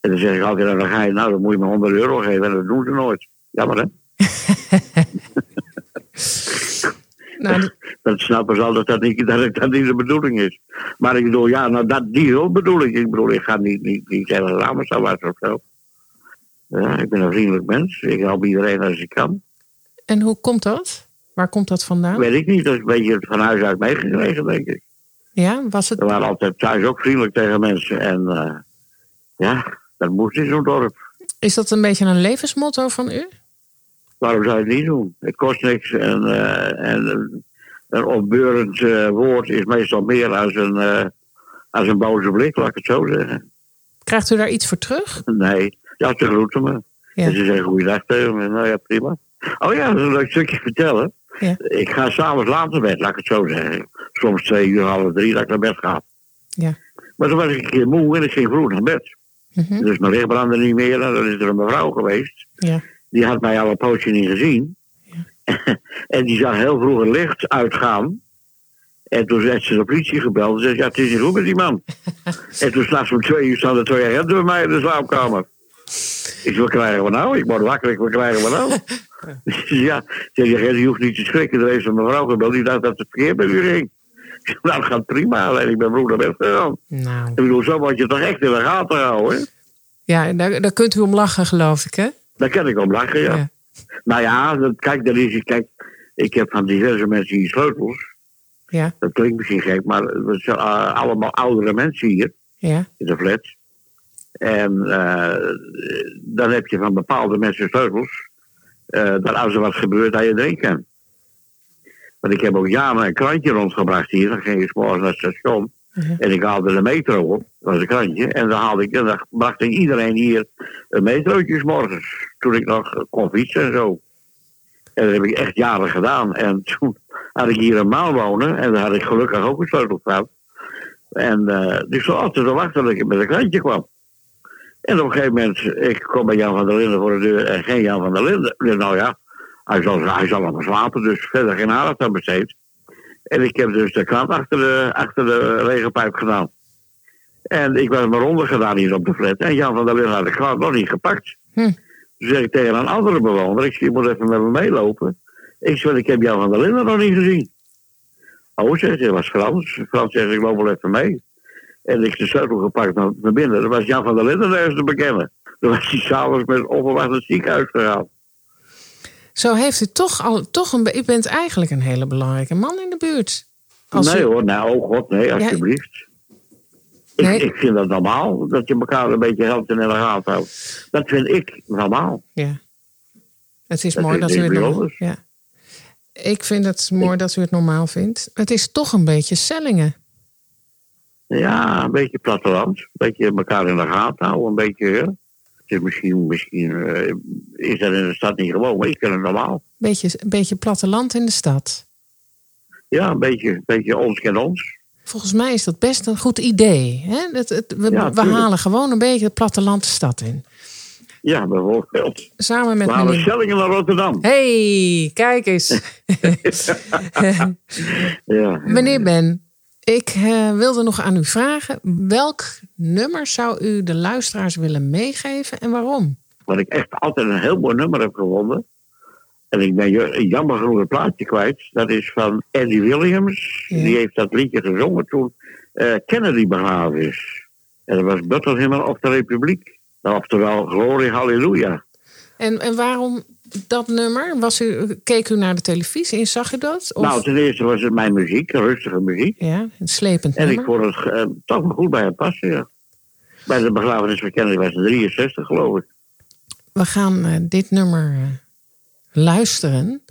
En dan zeg ik altijd, dan ga je, nou, dan moet je me 100 euro geven en dat doen ze nooit. Jammer hè? Nou, Dat snappen ze altijd dat, niet, dat, dat niet de bedoeling is. Maar ik bedoel, ja, nou, dat, die hulp bedoel ik. Ik bedoel, ik ga niet, niet, niet zeggen ramensalats of zo. Ja, ik ben een vriendelijk mens. Ik help iedereen als ik kan. en hoe komt dat? Waar komt dat vandaan? Weet ik niet, dat is een beetje van huis uit meegekregen, denk ik. Ja, was het We waren altijd thuis ook vriendelijk tegen mensen. En eh, ja, dat moest in zo'n dorp. Is dat een beetje een levensmotto van u? Waarom zou je het niet doen? Het kost niks. En, eh, en een- opbeurend eh, woord is meestal meer als een, als een boze blik, laat ik het zo zeggen. Krijgt u daar iets voor terug? Nee, ja, ze groeten me. Ja. En ze zeggen goeiedag tegen me. Nou ja, prima. Oh ja, dat is een leuk stukje vertellen. Ja. Ik ga s'avonds laat naar bed, laat ik het zo zeggen. Soms twee uur, half drie, dat ik naar bed ga. Ja. Maar toen was ik een keer moe en ik ging vroeg naar bed. Mhm. Dus mijn licht brandde niet meer. En dan is er een mevrouw geweest. Ja. Die had mij al een poosje niet gezien. en die zag heel vroeg een licht uitgaan. En toen heeft ze de politie gebeld. En zei, ja, het is niet goed met die man. en toen s'nachts om twee uur staan er twee agenten bij mij in de slaapkamer. Ik zeg, wat krijgen we nou? Ik word wakker, ik, wat krijgen we nou? ja, zeg, je, hoeft niet te schrikken. Er is een mevrouw gebeld, die dacht dat het verkeerd bij u ging. Nou, dat gaat prima. Alleen ik ben vroeg naar bed gegaan. Nou, Ik bedoel, zo moet je toch echt in de gaten houden, hè? ja, daar, daar kunt u om lachen, geloof ik, hè? Daar kan ik om lachen, ja. Ja. Nou ja, dat, kijk, dat is, kijk, ik heb van diverse mensen hier sleutels. Ja, Dat klinkt misschien gek, maar het zijn uh, allemaal oudere mensen hier ja, in de flat. En eh, dan heb je van bepaalde mensen sleutels. eh, dat als er wat gebeurt, dat je erin kan. Want ik heb ook jaren een krantje rondgebracht hier. Dan ging ik morgens naar het station. Ja. En ik haalde de metro op. Dat was een krantje. En dan, haalde ik, en dan bracht ik iedereen hier een metrootje morgens. Toen ik nog kon fietsen en zo. En dat heb ik echt jaren gedaan. En toen had ik hier een maal wonen. En daar had ik gelukkig ook een sleutel gehad. En eh dus zo altijd te wachten dat ik met een krantje kwam. En op een gegeven moment, ik kom bij Jan van der Linden voor de deur en geen Jan van der Linden. Nou ja, hij zal, hij zal allemaal slapen, dus verder geen aandacht aan besteed. En ik heb dus de krant achter de, achter de regenpijp gedaan. En ik was mijn ronde gedaan hier op de flat. En Jan van der Linden had de krant nog niet gepakt. Hm. Dus zeg ik tegen een andere bewoner, ik je moet even met me meelopen. Ik zeg, ik heb Jan van der Linden nog niet gezien. Oh, zegt hij, was Frans. Frans zegt, ik loop wel even mee. En ik de sleutel gepakt naar, naar binnen. Dat was Jan van der Linden ergens te bekennen. Toen was hij s'avonds met onverwacht het ziekenhuis gegaan. Zo heeft u toch al, toch een, u bent eigenlijk een hele belangrijke man in de buurt. Als nee u- hoor, nou, oh god, nee, alsjeblieft. Nee. Ik, ik vind dat normaal, dat je elkaar een beetje helpt en in de gaten houdt. Dat vind ik normaal. Ja. Het is Dat mooi dat u het normaal... Ja. Ik vind het mooi dat u het normaal vindt. Het is toch een beetje sellingen. Ja, een beetje platteland. Een beetje elkaar in de gaten houden. Een beetje, hè. Het is misschien, misschien eh, is dat in de stad niet gewoon, maar ik vind het normaal. Beetje, een beetje platteland in de stad. Ja, een beetje, een beetje ons en ons. Volgens mij is dat best een goed idee. Hè? Het, het, we, Ja, we halen gewoon een beetje het platteland de stad in. Ja, bijvoorbeeld. Samen met We halen meneer... Schellingen naar Rotterdam. hey, kijk eens. Ja. meneer Ben, Ik eh, wilde nog aan u vragen. Welk nummer zou u de luisteraars willen meegeven en waarom? Wat ik echt altijd een heel mooi nummer heb gevonden. En ik ben jammer genoeg het plaatje kwijt. Dat is van Eddie Williams. Ja. Die heeft dat liedje gezongen toen eh, Kennedy begraven is. En dat was Bethlehem of de Republiek. Nou, oftewel, glorie, halleluja. En, en waarom dat nummer? Was u, keek u naar de televisie en zag u dat? Of, Nou, ten eerste was het mijn muziek, rustige muziek. ja, een slepend En ik nummer. vond het eh, toch wel goed bij hem passen, ja. Bij de begrafenis van Kennedy was het 63, geloof ik. We gaan eh, dit nummer eh, luisteren.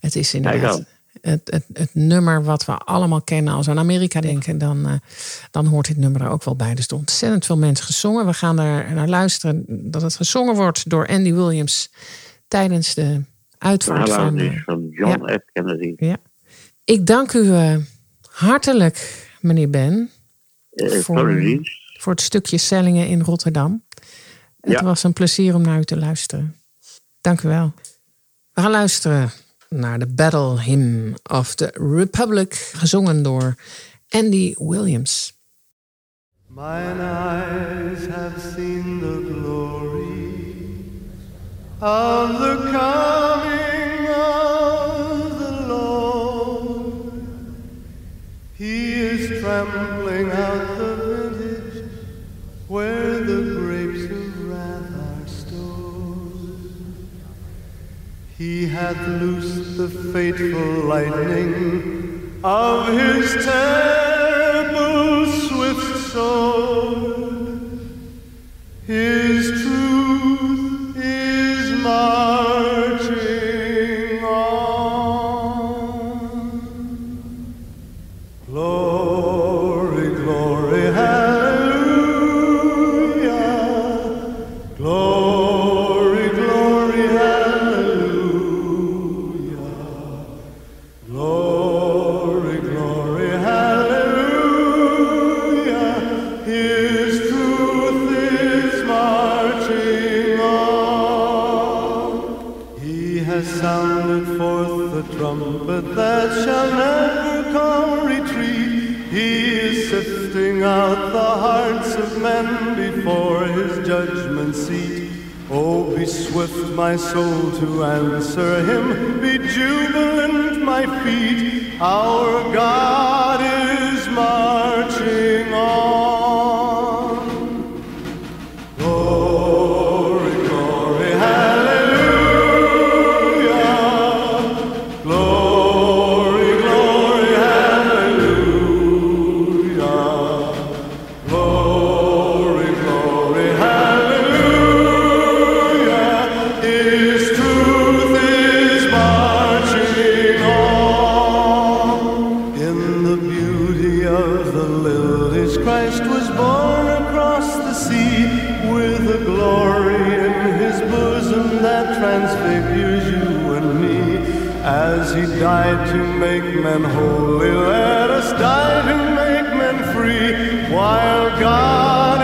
Het is inderdaad het, het, het nummer wat we allemaal kennen. Als we aan Amerika denken, dan, dan hoort dit nummer er ook wel bij. Er is ontzettend veel mensen gezongen. We gaan er naar luisteren dat het gezongen wordt door Andy Williams tijdens de uitvaart van... begrafenis eh, van John F. Kennedy. ja. Ik dank u eh, hartelijk, meneer Ben, Eh, Voor- voor het stukje Sellingen in Rotterdam. Het Ja. was een plezier om naar u te luisteren. Dank u wel. We gaan luisteren naar de Battle Hymn of the Republic, gezongen door Andy Williams. Mine eyes have seen the glory of the coming of the Lord. He is trampling out the vintage where the grapes of wrath are stored. He hath loosed the fateful lightning of his terrible swift sword. His Oh, be swift, my soul, to answer him. Be jubilant, my feet. Our God is marching with a glory in his bosom that transfigures you and me. As he died to make men holy, let us die to make men free while God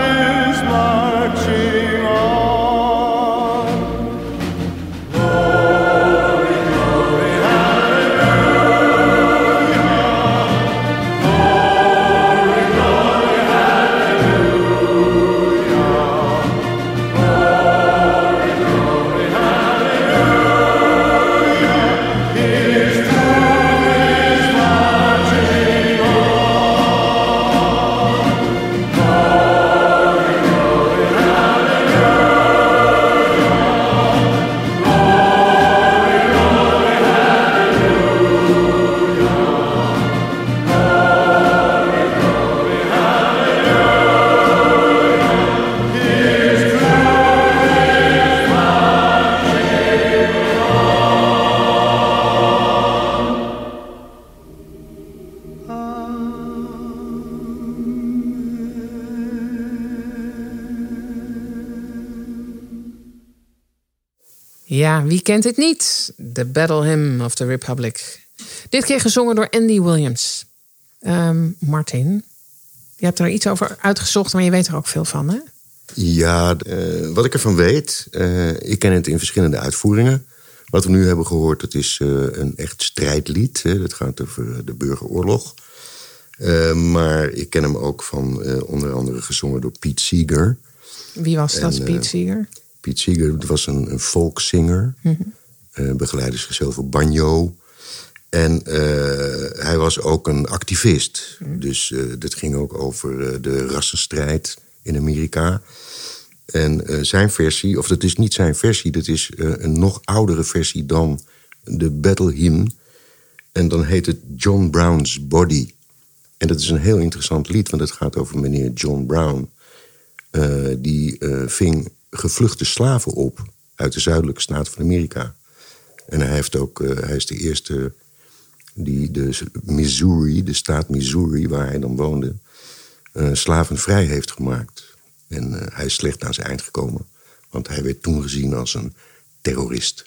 wie kent het niet? The Battle Hymn of the Republic. Dit keer gezongen door Andy Williams. Ehm, Martin, je hebt er iets over uitgezocht, maar je weet er ook veel van, hè? Ja, eh, wat ik ervan weet, eh, ik ken het in verschillende uitvoeringen. Wat we nu hebben gehoord, dat is eh, een echt strijdlied. Hè. Dat gaat over de burgeroorlog. Maar ik ken hem ook van onder andere gezongen door Pete Seeger. Wie was dat, En, Piet eh, Seeger? Pete Seeger was een, een folkzanger. eh, begeleidde zichzelf op banjo. En eh, hij was ook een activist. Dus eh dit ging ook over eh, de rassenstrijd in Amerika. En zijn versie, of dat is niet zijn versie... dat is een nog oudere versie dan de Battle Hymn. En dan heet het John Brown's Body. En dat is een heel interessant lied, want het gaat over meneer John Brown. Die ving gevluchte slaven op uit de zuidelijke staat van Amerika. En hij, heeft ook, eh, hij is de eerste die de Missouri, de staat Missouri, waar hij dan woonde, eh, slavenvrij heeft gemaakt. En eh, hij is slecht aan zijn eind gekomen, want hij werd toen gezien als een terrorist.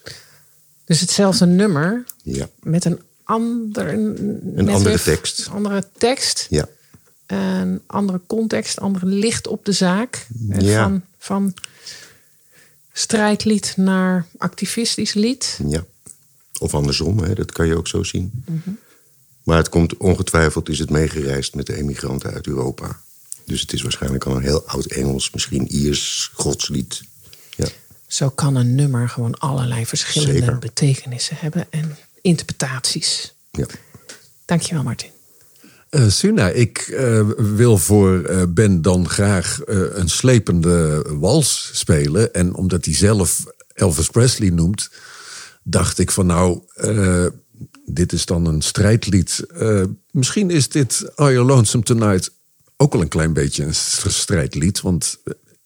Dus hetzelfde nummer Ja, met een ander, een andere tekst. andere tekst. Ja, Een andere context, andere licht op de zaak. Ja. Van, van strijdlied naar activistisch lied. ja. Of andersom, hè, dat kan je ook zo zien. Maar het komt ongetwijfeld, is het meegereisd met de emigranten uit Europa. Dus het is waarschijnlijk al een heel oud Engels, misschien Iers godslied. Ja. Zo kan een nummer gewoon allerlei verschillende Zeker. betekenissen hebben en interpretaties. Ja. Dankjewel, Martin. Eh, Suna, ik eh, wil voor eh, Ben dan graag een slepende wals spelen. En omdat hij zelf Elvis Presley noemt, dacht ik van nou, dit is dan een strijdlied. Misschien is dit Are You Lonesome Tonight ook wel een klein beetje een st- strijdlied. Want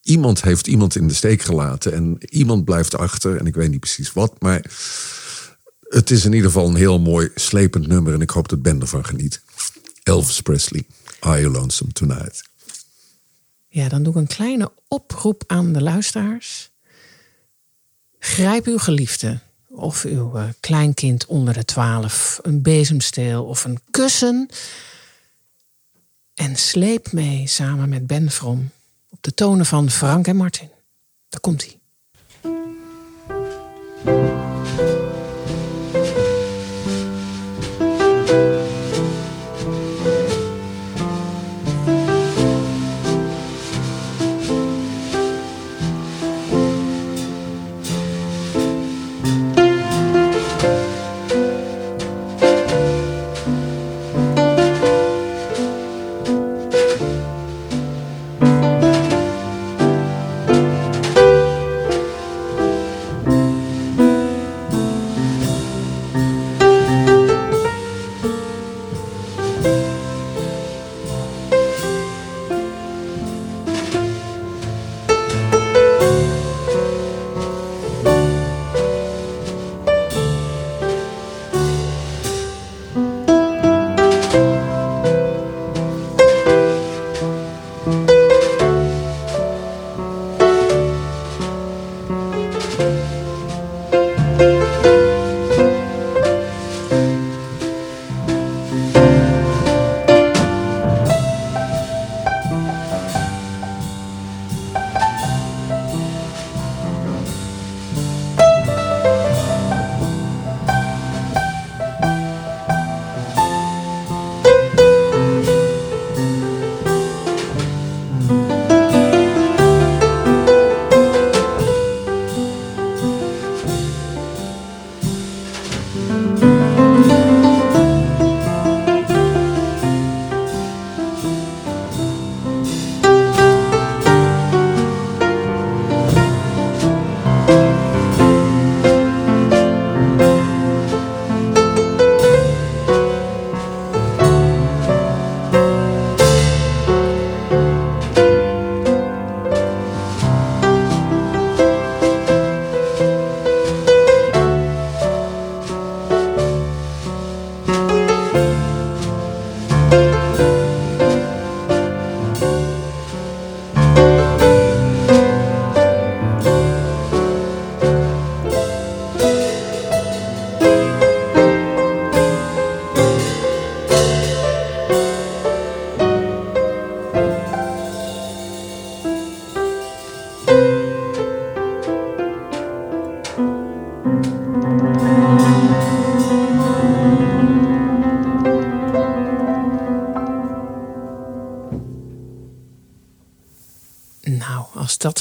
iemand heeft iemand in de steek gelaten en iemand blijft achter. En ik weet niet precies wat, maar het is in ieder geval een heel mooi slepend nummer. En ik hoop dat Ben ervan geniet. Elvis Presley, Are You Lonesome Tonight? Ja, dan doe ik een kleine oproep aan de luisteraars. Grijp uw geliefde of uw eh, kleinkind onder de twaalf, een bezemsteel of een kussen. En sleep mee samen met Ben From op de tonen van Frank en Martin. Daar komt hij.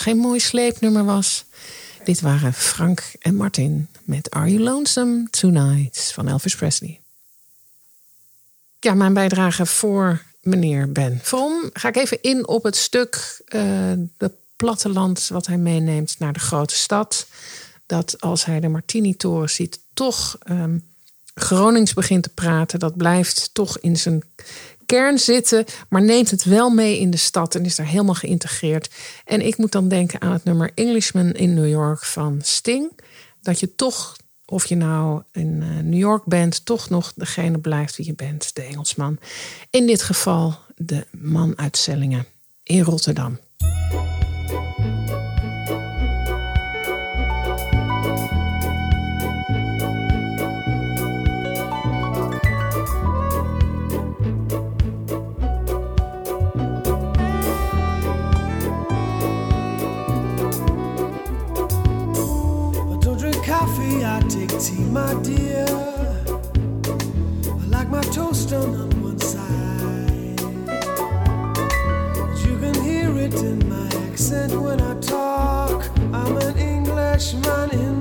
Geen mooi sleepnummer was. Dit waren Frank en Martin met Are You Lonesome Tonight van Elvis Presley. Ja, mijn bijdrage voor meneer Ben Vom. Ga ik even in op het stuk eh de platteland wat hij meeneemt naar de grote stad. Dat als hij de Martini-toren ziet, toch ehm, Gronings begint te praten. Dat blijft toch in zijn kern zitten, maar neemt het wel mee in de stad en is daar helemaal geïntegreerd. En ik moet dan denken aan het nummer Englishman in New York van Sting. Dat je toch, of je nou in eh, New York bent, toch nog degene blijft wie je bent, de Engelsman. In dit geval de man uit in Rotterdam. Take tea, my dear. I like my toast done on one side. You can hear it in my accent when I talk. I'm an Englishman in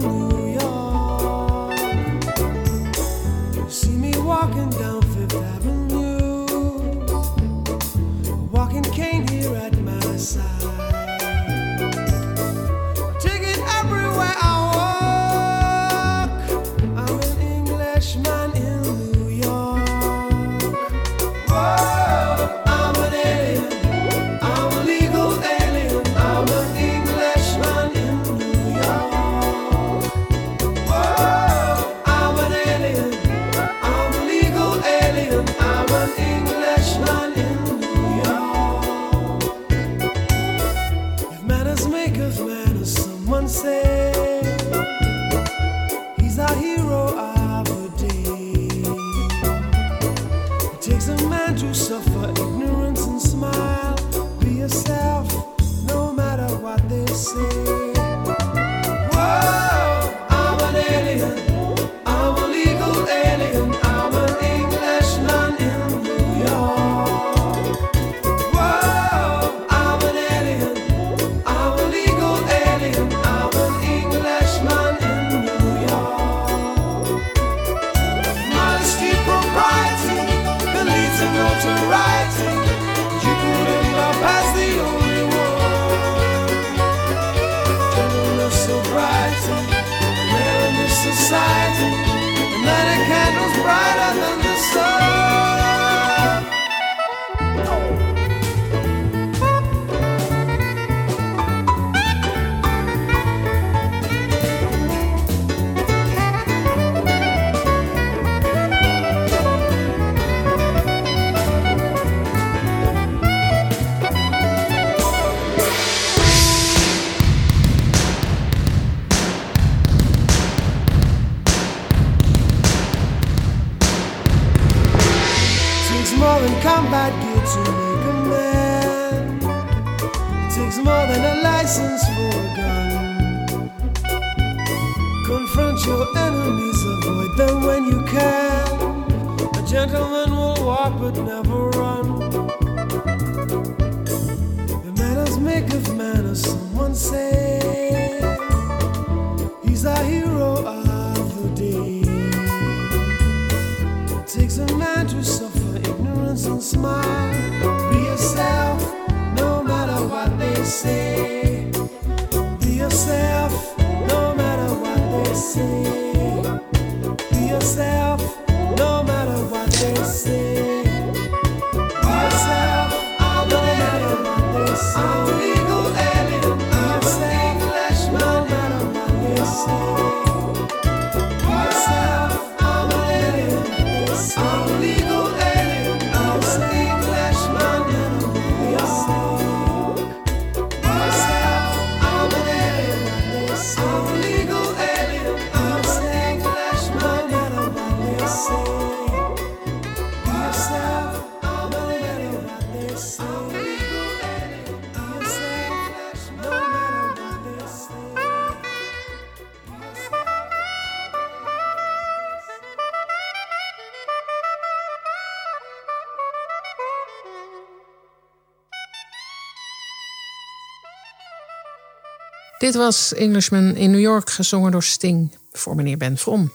Dit was Englishman in New York, gezongen door Sting voor meneer Ben From.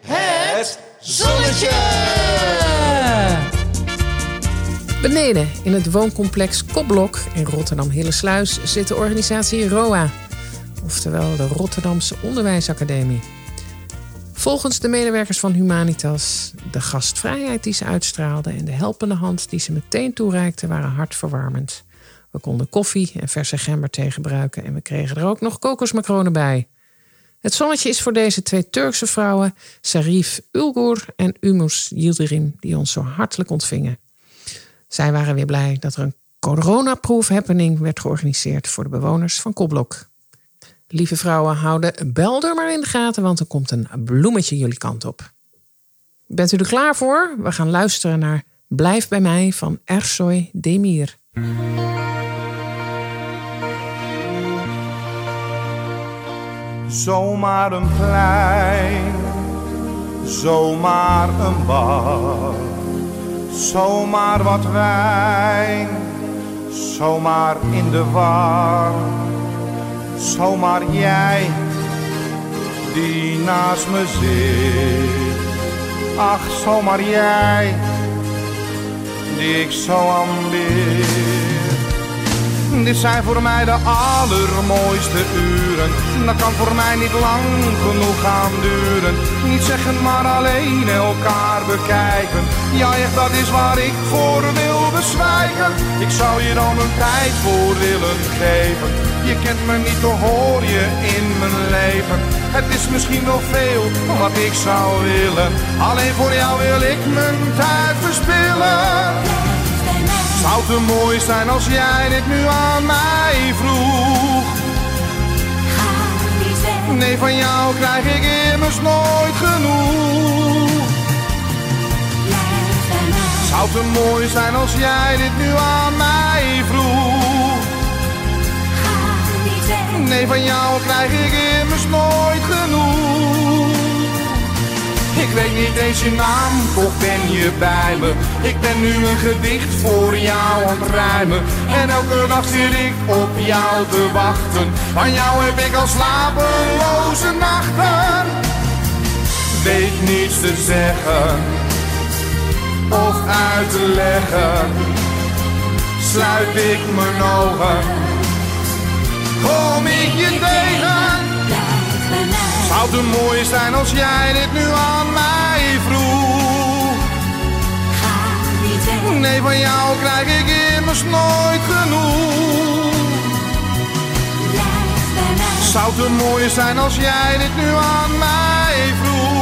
Het zonnetje! Beneden in het wooncomplex Kopblok in Rotterdam-Hillesluis zit de organisatie ROA, oftewel de Rotterdamse Onderwijsacademie. Volgens de medewerkers van Humanitas, de gastvrijheid die ze uitstraalden en de helpende hand die ze meteen toereikten waren hartverwarmend. We konden koffie en verse gemberthee gebruiken en we kregen er ook nog kokosmacronen bij. Het zonnetje is voor deze twee Turkse vrouwen, Sarif Ulgur en Umus Yildirim, die ons zo hartelijk ontvingen. Zij waren weer blij dat er een coronaproof happening werd georganiseerd voor de bewoners van Koblok. Lieve vrouwen, houden Belder maar in de gaten, want er komt een bloemetje jullie kant op. Bent u er klaar voor? We gaan luisteren naar Blijf bij mij van Ersoy Demir. Zomaar een plein, zomaar een bar, zomaar wat wijn, zomaar in de war, zomaar jij die naast me zit. Ach, zomaar jij ik zo aanbid. Dit zijn voor mij de allermooiste uren. Dat kan voor mij niet lang genoeg gaan duren. Niet zeggen, maar alleen elkaar bekijken. Ja, echt, dat is waar ik voor wil Ik zou je dan een tijd voor willen geven. Je kent me niet, toch hoor je in mijn leven. Het is misschien wel veel wat ik zou willen. Alleen voor jou wil ik mijn tijd verspillen. Zou te mooi zijn als jij dit nu aan mij vroeg? Nee, van jou krijg ik immers nooit genoeg. Zou te mooi zijn als jij dit nu aan mij vroeg? Nee, van jou krijg ik immers nooit genoeg. Ik weet niet eens je naam, toch ben je bij me. Ik ben nu een gedicht voor jou aan het rijmen. En elke dag zit ik op jou te wachten. Van jou heb ik al slapeloze nachten. Weet niets te zeggen of uit te leggen. Sluit ik mijn ogen, kom ik je tegen. Zou te mooi zijn als jij dit nu aan mij vroeg? Nee, van jou krijg ik immers nooit genoeg. Zou te mooi zijn als jij dit nu aan mij vroeg?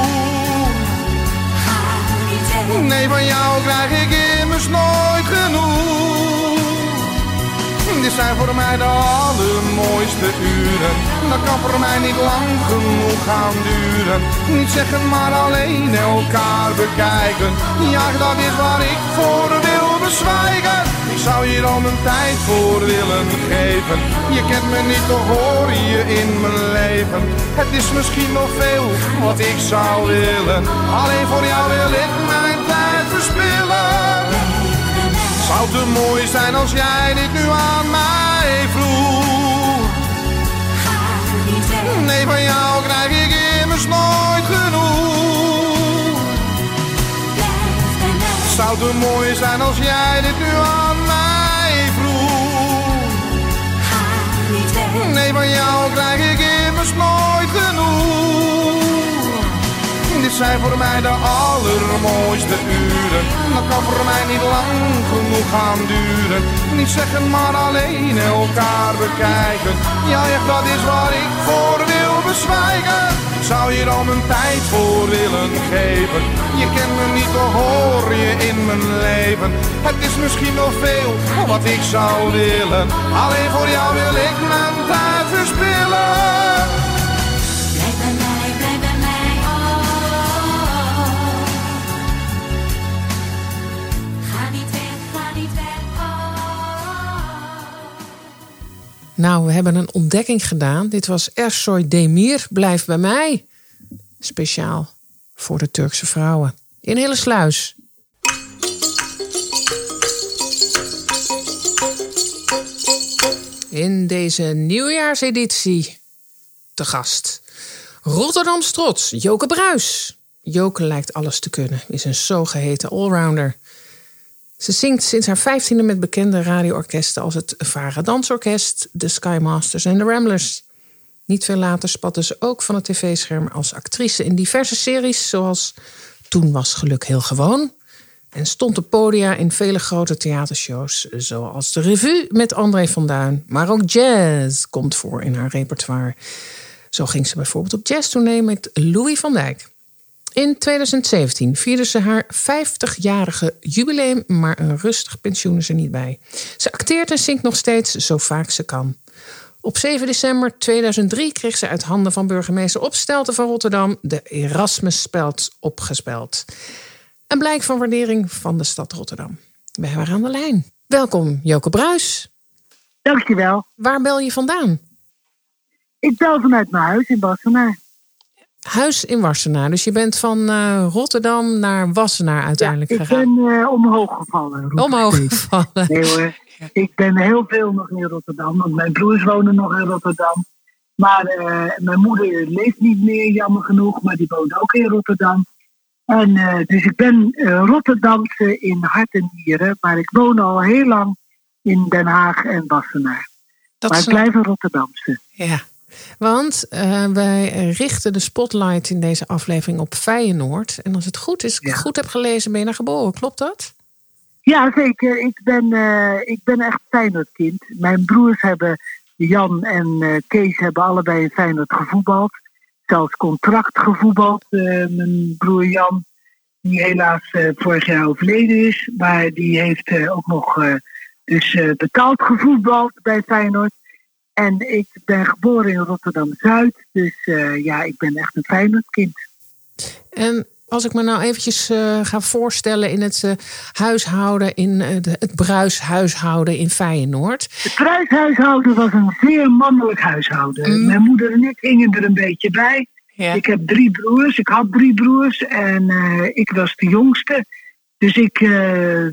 Nee, van jou krijg ik immers nooit genoeg. Dit zijn voor mij de allermooiste uren. Dat kan voor mij niet lang genoeg gaan duren. Niet zeggen, maar alleen elkaar bekijken. Ja, dat is waar ik voor wil bezwijken. Ik zou hier al mijn tijd voor willen geven. Je kent me niet, toch hoor je in mijn leven. Het is misschien nog veel wat ik zou willen. Alleen voor jou wil ik mijn Zou te mooi zijn als jij dit nu aan mij vroeg. Nee, van jou krijg ik immers nooit genoeg. Zou te mooi zijn als jij dit nu aan mij vroeg. Nee, van jou krijg ik immers nooit zijn voor mij de allermooiste uren. Dat kan voor mij niet lang genoeg gaan duren. Niet zeggen, maar alleen elkaar bekijken. Ja, echt, dat is waar ik voor wil bezwijken. Zou hier al mijn tijd voor willen geven. Je kent me niet, toch hoor je in mijn leven. Het is misschien nog veel wat ik zou willen. Alleen voor jou wil ik mijn tijd verspillen. Nou, we hebben een ontdekking gedaan. Dit was Ersoy Demir, Blijf bij mij. Speciaal voor de Turkse vrouwen. In hele sluis. In deze nieuwjaarseditie te gast. Rotterdams trots, Joke Bruis. Joke lijkt alles te kunnen, is een zogeheten allrounder. Ze zingt sinds haar vijftiende met bekende radioorkesten als het Vara Dansorkest, de Skymasters en de Ramblers. Niet veel later spatte ze ook van het tv-scherm als actrice in diverse series, zoals Toen was geluk heel gewoon. En stond op podia in vele grote theatershows, zoals de Revue met André van Duin. Maar ook jazz komt voor in haar repertoire. Zo ging ze bijvoorbeeld op jazztournee met Louis van Dijk. In 2017 vierde ze haar 50-jarige jubileum, maar een rustig pensioen is er niet bij. Ze acteert en zingt nog steeds zo vaak ze kan. Op 7 december 2003 kreeg ze uit handen van burgemeester Opstelten van Rotterdam de Erasmusspeld opgespeld. Een blijk van waardering van de stad Rotterdam. We hebben haar aan de lijn. Welkom, Joke Bruis. Dankjewel. Waar bel je vandaan? Ik bel vanuit mijn huis in Wassenaar. Huis in Wassenaar. Dus je bent van eh, Rotterdam naar Wassenaar uiteindelijk Ik gegaan. ben eh, omhoog gevallen. ik Omhoog gevallen. Nee hoor. Ik ben heel veel nog in Rotterdam. Want mijn broers wonen nog in Rotterdam. Maar eh, mijn moeder leeft niet meer, jammer genoeg. Maar die woont ook in Rotterdam. En dus ik ben Rotterdamse in hart en nieren. Maar ik woon al heel lang in Den Haag en Wassenaar. Dat maar ik blijf een Rotterdamse. Ja, want eh, wij richten de spotlight in deze aflevering op Feyenoord. En als het goed is, ik goed heb gelezen, ben je daar geboren. Klopt dat? Ja, zeker. Ik ben, eh, ik ben echt Feyenoordkind. Mijn broers hebben, Jan en eh, Kees, hebben allebei in Feyenoord gevoetbald. Zelfs contract gevoetbald. Mijn broer Jan, die helaas vorig jaar overleden is. Maar die heeft ook nog dus, betaald gevoetbald bij Feyenoord. En ik ben geboren in Rotterdam-Zuid. Dus eh, ja, ik ben echt een Feyenoordkind. En als ik me nou eventjes eh, ga voorstellen in het eh, huishouden, in de- het bruishuishouden in Feyenoord. Het kruishuishouden was een zeer mannelijk huishouden. Mijn moeder en ik gingen er een beetje bij. Ik heb drie broers, ik had drie broers en ik was de jongste. Dus ik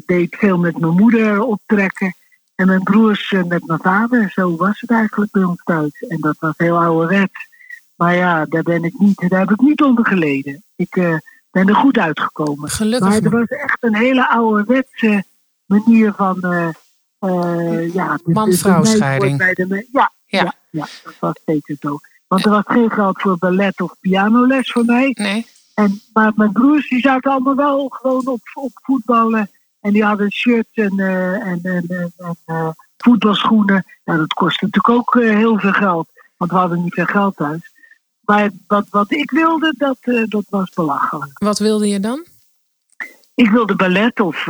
deed veel met mijn moeder optrekken. En mijn broers eh, met mijn vader. Zo was het eigenlijk bij ons thuis. En dat was heel ouderwets. Maar ja, daar, ben ik niet, daar heb ik niet onder geleden. Ik eh, ben er goed uitgekomen. Gelukkig Maar maar. was echt een hele ouderwetse manier van... eh, eh, ja, Man-vrouw scheiding. de ja, ja. Ja, dat was zeker zo. Want er was geen geld voor ballet of pianoles voor mij. Nee. En, maar mijn broers die zaten allemaal wel gewoon op, op voetballen. En die hadden shirts en, eh, en, en, en, eh, voetbalschoenen. Ja, dat kostte natuurlijk ook eh, heel veel geld. Want we hadden niet veel geld thuis. Maar wat, wat ik wilde, dat, dat was belachelijk. Wat wilde je dan? Ik wilde ballet of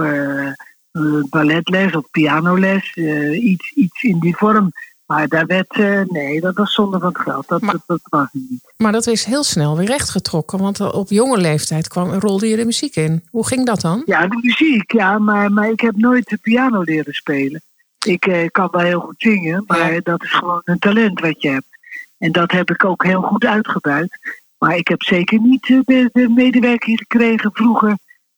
balletles of pianoles. eh, iets, iets in die vorm. Maar daar werd, eh, nee, dat was zonde van het geld. Dat, dat, dat was niet. Maar dat is heel snel weer rechtgetrokken. Want op jonge leeftijd kwam, rolde je de muziek in. Hoe ging dat dan? Ja, de muziek, ja, maar, maar ik heb nooit de piano leren spelen. Ik eh, kan wel heel goed zingen, maar dat is gewoon een talent wat je hebt. En dat heb ik ook heel goed uitgebuit. Maar ik heb zeker niet eh, de, de medewerking gekregen vroeger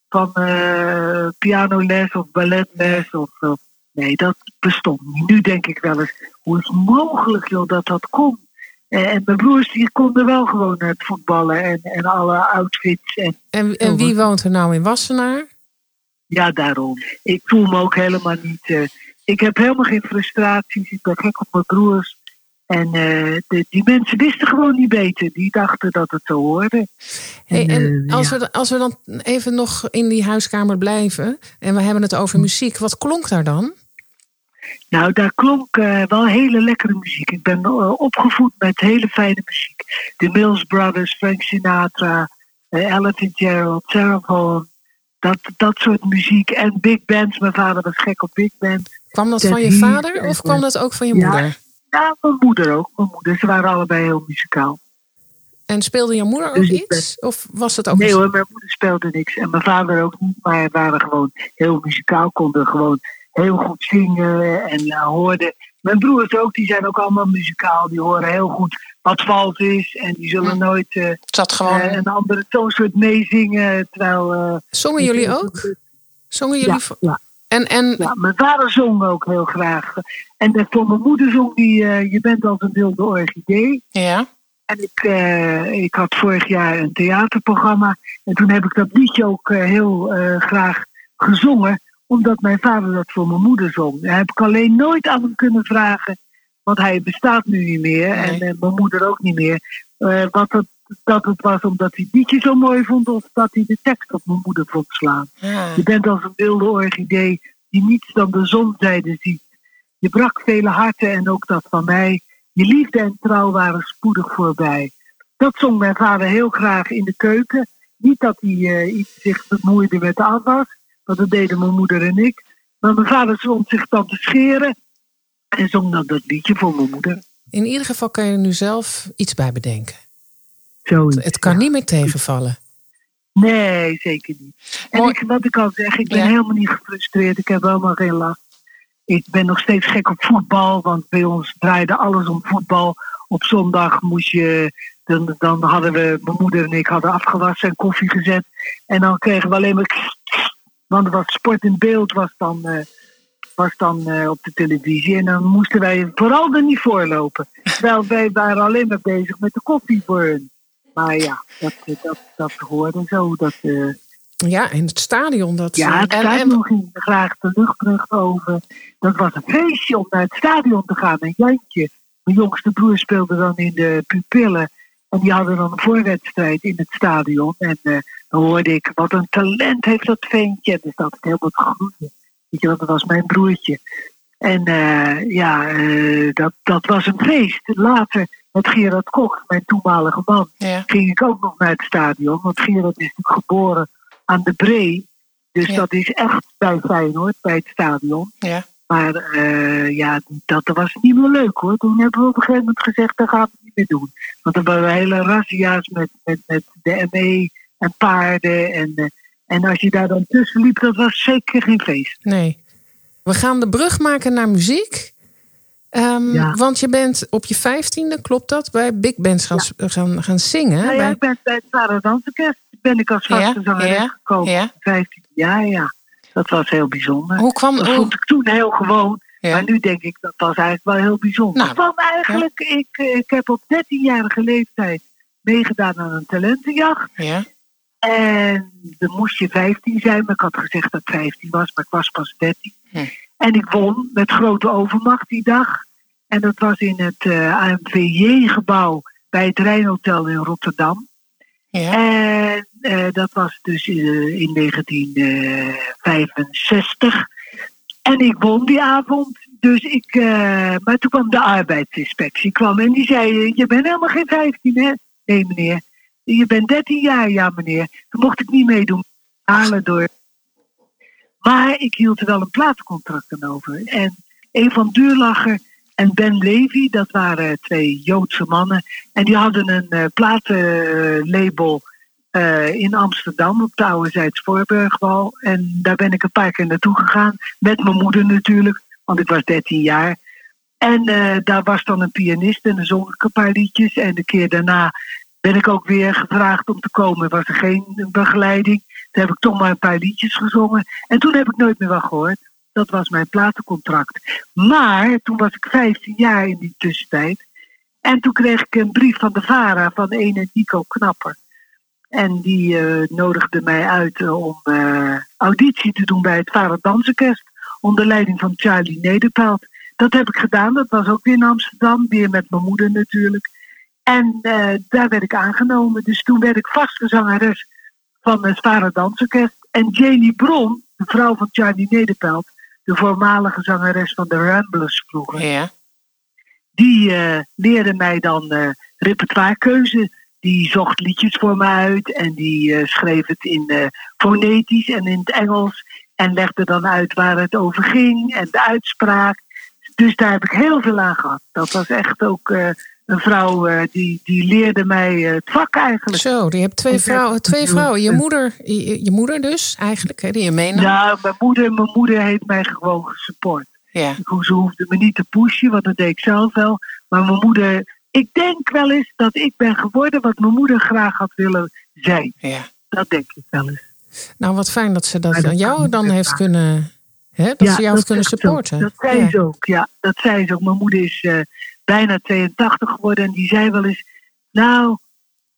van eh, pianoles of balletles. Of, of- nee, dat bestond niet. Nu denk ik wel eens, hoe is het mogelijk joh, dat dat kon? Eh, en mijn broers die konden wel gewoon het voetballen en, en alle outfits. En, En, en wie woont er nou in Wassenaar? ja, daarom. Ik voel me ook helemaal niet. eh, ik heb helemaal geen frustraties. Ik ben gek op mijn broers. En eh, de, die mensen wisten gewoon niet beter. Die dachten dat het zo hoorde. Hey, en als, ja. we, als we dan even nog in die huiskamer blijven. En we hebben het Hm. over muziek. Wat klonk daar dan? Nou, daar klonk eh, wel hele lekkere muziek. Ik ben eh, opgevoed met hele fijne muziek. De Mills Brothers, Frank Sinatra, eh, Ella Fitzgerald, Sarah Vaughan. Dat, dat soort muziek. En big bands. Mijn vader was gek op big bands. Kwam dat van je vader of kwam dat ook van je ja, moeder? Ja, mijn moeder ook. Mijn moeder. Ze waren allebei heel muzikaal. En speelde je moeder ook Dus iets? Of was het ook Nee hoor, mijn moeder speelde niks. En mijn vader ook niet. Maar we waren gewoon heel muzikaal. Konden gewoon heel goed zingen. En eh, hoorden. Mijn broers ook. Die zijn ook allemaal muzikaal. Die horen heel goed wat vals is. En die zullen nooit eh, Zat gewoon... eh, een andere toonsoort meezingen. Terwijl... Zongen jullie ook? Zongen jullie Ja. En, en... Ja, mijn vader zong ook heel graag. En voor mijn moeder zong die Je bent als een wilde orchidee. Ja. En ik, ik had vorig jaar een theaterprogramma. En toen heb ik dat liedje ook heel graag gezongen. Omdat mijn vader dat voor mijn moeder zong. Daar heb ik alleen nooit aan hem kunnen vragen. Want hij bestaat nu niet meer. En eh, mijn moeder ook niet meer. Eh, wat het, dat het was omdat hij het liedje zo mooi vond. Of dat hij de tekst op mijn moeder vond slaan. Je bent als een wilde orchidee die niets dan de zonzijde ziet. Je brak vele harten en ook dat van mij. Je liefde en trouw waren spoedig voorbij. Dat zong mijn vader heel graag in de keuken. Niet dat hij eh, iets zich bemoeide met de afwas, want dat deden mijn moeder en ik. Maar mijn vader stond zich dan te scheren en zong dan dat liedje voor mijn moeder. In ieder geval kan je er nu zelf iets bij bedenken. Zoiets, Het kan niet meer tegenvallen. Nee, zeker niet. En ik, wat ik al zeg, ik ben Ja. helemaal niet gefrustreerd. Ik heb helemaal geen last. Ik ben nog steeds gek op voetbal, want bij ons draaide alles om voetbal. Op zondag moest je, dan, dan hadden we, mijn moeder en ik hadden afgewassen en koffie gezet. En dan kregen we alleen maar, want er was sport in beeld was dan, eh, was dan eh, op de televisie. En dan moesten wij vooral er niet voorlopen. Terwijl wij waren alleen maar bezig met de koffie voor hun. Maar ja, dat, dat, dat hoorde zo. Dat, eh, Ja, in het stadion. Dat, ja, het en- stadion ging graag de luchtbrug over. Dat was een feestje om naar het stadion te gaan. En Jantje, mijn jongste broer, speelde dan in de pupillen. En die hadden dan een voorwedstrijd in het stadion. En eh, dan hoorde ik, wat een talent heeft dat ventje. Dus dat ik helemaal te groeien. Weet je, want dat was mijn broertje. En eh, ja, eh, dat, dat was een feest. Later met Gerard Koch, mijn toenmalige man, Ja. ging ik ook nog naar het stadion. Want Gerard is natuurlijk geboren aan de Bree. Dus dat is echt bij Feyenoord, bij het stadion. Ja. Maar eh, ja, dat was niet meer leuk hoor. Toen hebben we op een gegeven moment gezegd, dat gaan we niet meer doen. Want er waren hele razzia's met, met, met de ME en paarden. En, eh, en als je daar dan tussen liep, dat was zeker geen feest. Nee. We gaan de brug maken naar muziek. Ehm, Ja. Want je bent op je vijftiende, klopt dat, bij Big Bands gaan, gaan, gaan zingen. Nou ja, bij- ik ben bij het Sarah Dansenkest ben ik als vaste ja, gekomen. ja. 15 jaar, ja. Dat was heel bijzonder. Hoe kwam- dat vond ik toen heel gewoon. Maar nu denk ik, dat was eigenlijk wel heel bijzonder. Nou, kwam eigenlijk, ik, ik heb op 13-jarige leeftijd meegedaan aan een talentenjacht. Ja. En dan moest je 15 zijn, maar ik had gezegd dat ik 15 was, maar ik was pas 13. Hm. En ik won met grote overmacht die dag. En dat was in het eh AMVJ-gebouw bij het Rijnhotel in Rotterdam. En eh, dat was dus eh, in 1965. En ik won die avond. Dus ik, maar toen kwam de arbeidsinspectie kwam en die zei: Je bent helemaal geen 15, hè? Nee, meneer. Je bent 13 jaar, ja, meneer. Toen mocht ik niet meedoen. Halen door. Maar ik hield er wel een platencontract aan over. En een van Duurlacher en Ben Levy, dat waren twee Joodse mannen. En die hadden een eh, platenlabel eh, in Amsterdam op de Oude Zijds Voorburgwal. En daar ben ik een paar keer naartoe gegaan. Met mijn moeder natuurlijk, want ik was 13 jaar. En eh, daar was dan een pianist en dan zong ik een paar liedjes. En de keer daarna ben ik ook weer gevraagd om te komen. Was er geen begeleiding. Toen heb ik toch maar een paar liedjes gezongen. En toen heb ik nooit meer wat gehoord. Dat was mijn platencontract. Maar toen was ik 15 jaar in die tussentijd. En toen kreeg ik een brief van de VARA van ene Nico Knapper. En die eh, nodigde mij uit eh, om eh, auditie te doen bij het VARA Dansenkest. Onder leiding van Charlie Nederpelt. Dat heb ik gedaan. Dat was ook weer in Amsterdam. Weer met mijn moeder natuurlijk. En eh, daar werd ik aangenomen. Dus toen werd ik vaste zangeres van het VARA Dansenkest. En Janie Bron, de vrouw van Charlie Nederpelt. De voormalige zangeres van de Ramblers vroeger. Ja. Die eh, leerde mij dan eh repertoirekeuze. Die zocht liedjes voor me uit. En die schreef het in fonetisch en in het Engels. En legde dan uit waar het over ging. En de uitspraak. Dus daar heb ik heel veel aan gehad. Dat was echt ook een vrouw eh, die, die leerde mij eh, het vak eigenlijk. Zo, die hebt twee vrouwen. Twee vrouwen. Je moeder, je, je moeder dus, eigenlijk, hè, die je meenam. Nou, mijn moeder, mijn moeder heeft mij gewoon gesupport. Ja. Ze hoefde me niet te pushen, want dat deed ik zelf wel. Maar mijn moeder, ik denk wel eens dat ik ben geworden wat mijn moeder graag had willen zijn. Ja. Dat denk ik wel eens. Nou, wat fijn dat ze dat aan jou dan heeft kunnen, Hè? Dat ze jou kunnen ze ook. supporten. Dat zei Ja. ze ook, ja. Dat zei ze ook. Mijn moeder is eh, bijna 82 geworden en die zei wel eens... Nou,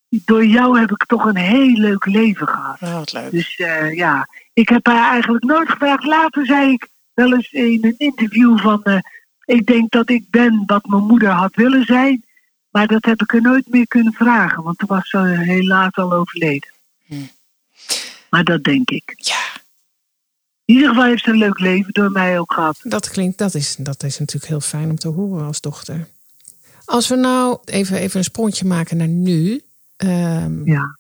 door jou heb ik toch een heel leuk leven gehad. Oh, wat leuk. Dus eh, ja, ik heb haar eigenlijk nooit gevraagd. Later zei ik wel eens in een interview van... eh, ik denk dat ik ben wat mijn moeder had willen zijn. Maar dat heb ik er nooit meer kunnen vragen. Want toen was ze helaas al overleden. Maar dat denk ik. Ja. In ieder geval heeft ze een leuk leven door mij ook gehad. Dat klinkt, dat is, dat is natuurlijk heel fijn om te horen als dochter. Als we nou even, even een sprongje maken naar nu, ehm, Ja.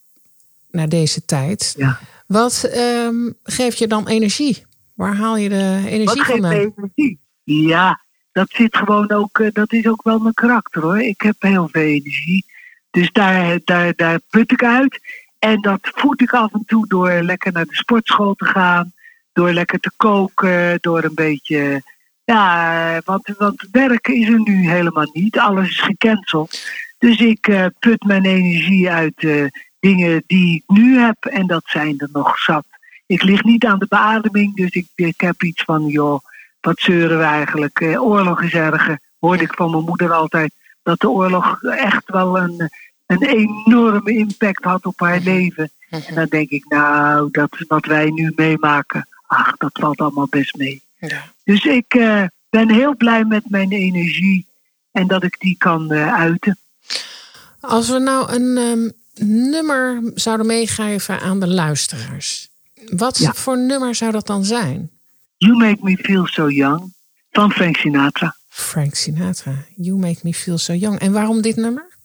naar deze tijd. Ja. Wat ehm, geeft je dan energie? Waar haal je de energie Wat geeft energie? Ja, dat zit gewoon ook, eh, dat is ook wel mijn karakter hoor. Ik heb heel veel energie. Dus daar, daar, daar put ik uit. En dat voed ik af en toe door lekker naar de sportschool te gaan. Door lekker te koken. Door een beetje. Ja, want, want werk is er nu helemaal niet. Alles is gecanceld. Dus ik eh, put mijn energie uit eh, dingen die ik nu heb. En dat zijn er nog zat. Ik lig niet aan de beademing. Dus ik, ik heb iets van, joh, wat zeuren we eigenlijk? Eh, oorlog is erger. Hoorde ik van mijn moeder altijd. Dat de oorlog echt wel een, een enorme impact had op haar leven. En dan denk ik, nou, dat wat wij nu meemaken. Ach, dat valt allemaal best mee. Dus ik eh, ben heel blij met mijn energie. En dat ik die kan eh, uiten. Als we nou een ehm, nummer zouden meegeven aan de luisteraars. Wat Ja. voor nummer zou dat dan zijn? You Make Me Feel So Young van Frank Sinatra. Frank Sinatra, You Make Me Feel So Young. En waarom dit nummer?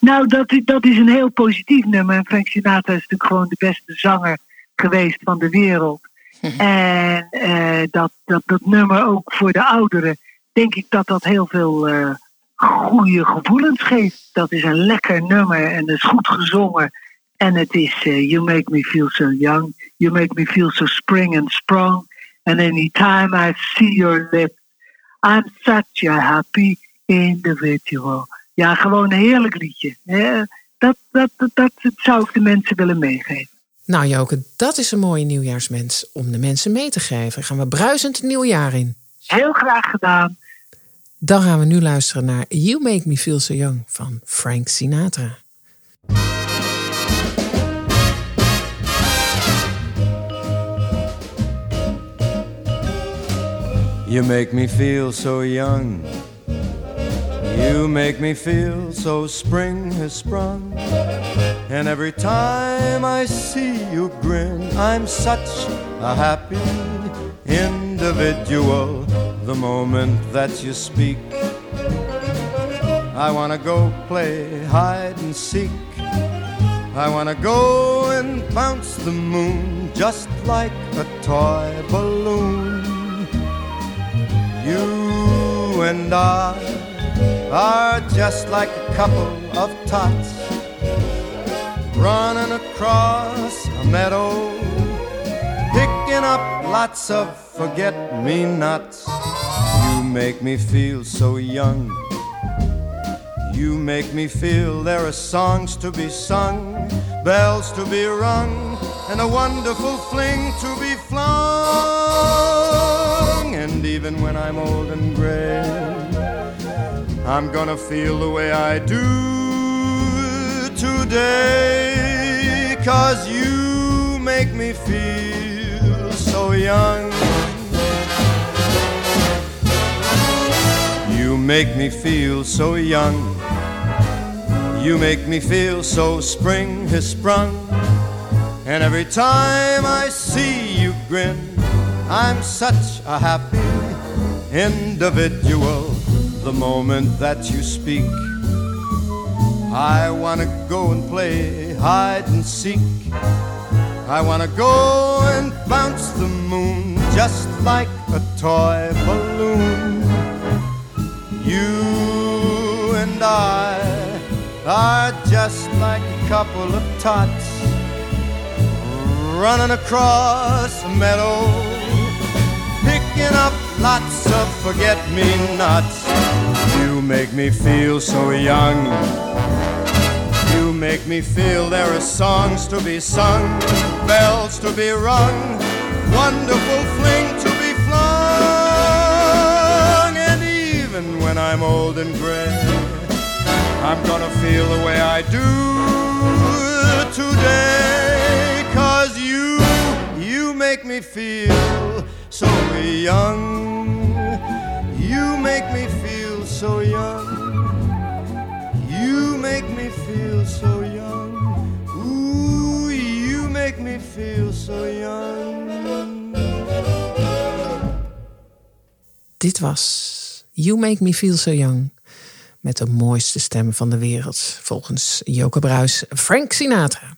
Nou, dat, dat is een heel positief nummer. Frank Sinatra is natuurlijk gewoon de beste zanger geweest van de wereld. En eh, dat, dat, dat nummer ook voor de ouderen, denk ik dat dat heel veel eh, goede gevoelens geeft. Dat is een lekker nummer en het is goed gezongen. En het is eh, You Make Me Feel So Young. You Make Me Feel So Spring and Strong. And anytime I see your lips, I'm such a happy individual. Ja, gewoon een heerlijk liedje. Dat, dat, dat, dat zou ik de mensen willen meegeven. Nou Joke, dat is een mooie nieuwjaarsmens om de mensen mee te geven. Gaan we bruisend het nieuwe jaar in. Heel graag gedaan. Dan gaan we nu luisteren naar You Make Me Feel So Young van Frank Sinatra. You make me feel so young. You make me feel so spring has sprung. And every time I see you grin, I'm such a happy individual. The moment that you speak, I wanna go play hide and seek. I wanna go and bounce the moon just like a toy balloon. You and I are just like a couple of tots running across a meadow, picking up lots of forget me nots. You make me feel so young. You make me feel there are songs to be sung, bells to be rung, and a wonderful fling to be flung. And even when I'm old and gray, I'm gonna feel the way I do today. Cause you make me feel so young. You make me feel so young. You make me feel so spring has sprung. And every time I see you grin, I'm such a happy individual. The moment that you speak, I wanna go and play hide and seek. I wanna go and bounce the moon just like a toy balloon. You and I are just like a couple of tots running across a meadow, picking up lots of forget me nots. You make me feel so young. You make me feel there are songs to be sung, bells to be rung, wonderful fling to be flung. And even when I'm old and gray, I'm gonna feel the way I do today. Cause you, you make me feel so young. You make me feel so young. You make me feel so young. Ooh, you make me feel so young. Dit was You Make Me Feel So Young. Met de mooiste stemmen van de wereld. Volgens Joke Bruis, Frank Sinatra.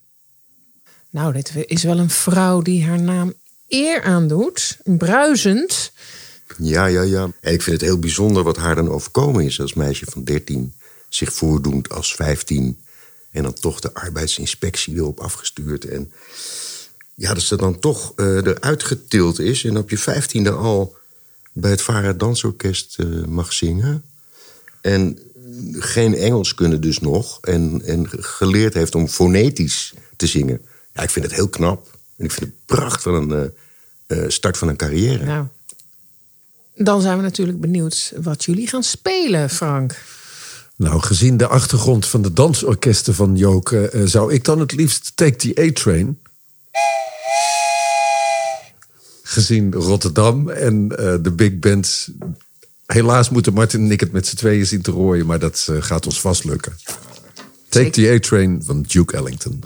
Nou, dit is wel een vrouw die haar naam eer aandoet. Bruisend. Ja, ja, ja. En ik vind het heel bijzonder wat haar dan overkomen is als meisje van 13. Zich voordoet als 15. En dan toch de arbeidsinspectie erop afgestuurd. En ja, dat ze dan toch eh, eruit getild is. En op je vijftiende al bij het Vara Dansorkest eh, mag zingen. En geen Engels kunnen dus nog. En, en geleerd heeft om fonetisch te zingen. Ja, ik vind het heel knap. En ik vind het pracht van een eh, eh, start van een carrière. Nou, dan zijn we natuurlijk benieuwd wat jullie gaan spelen, Frank. Nou, gezien de achtergrond van de dansorkesten van Joke... eh, zou ik dan het liefst Take the A-Train... gezien Rotterdam en eh, de big bands... Helaas moeten Martin en ik het met z'n tweeën zien te rooien... maar dat gaat ons vast lukken. Take the A-Train van Duke Ellington.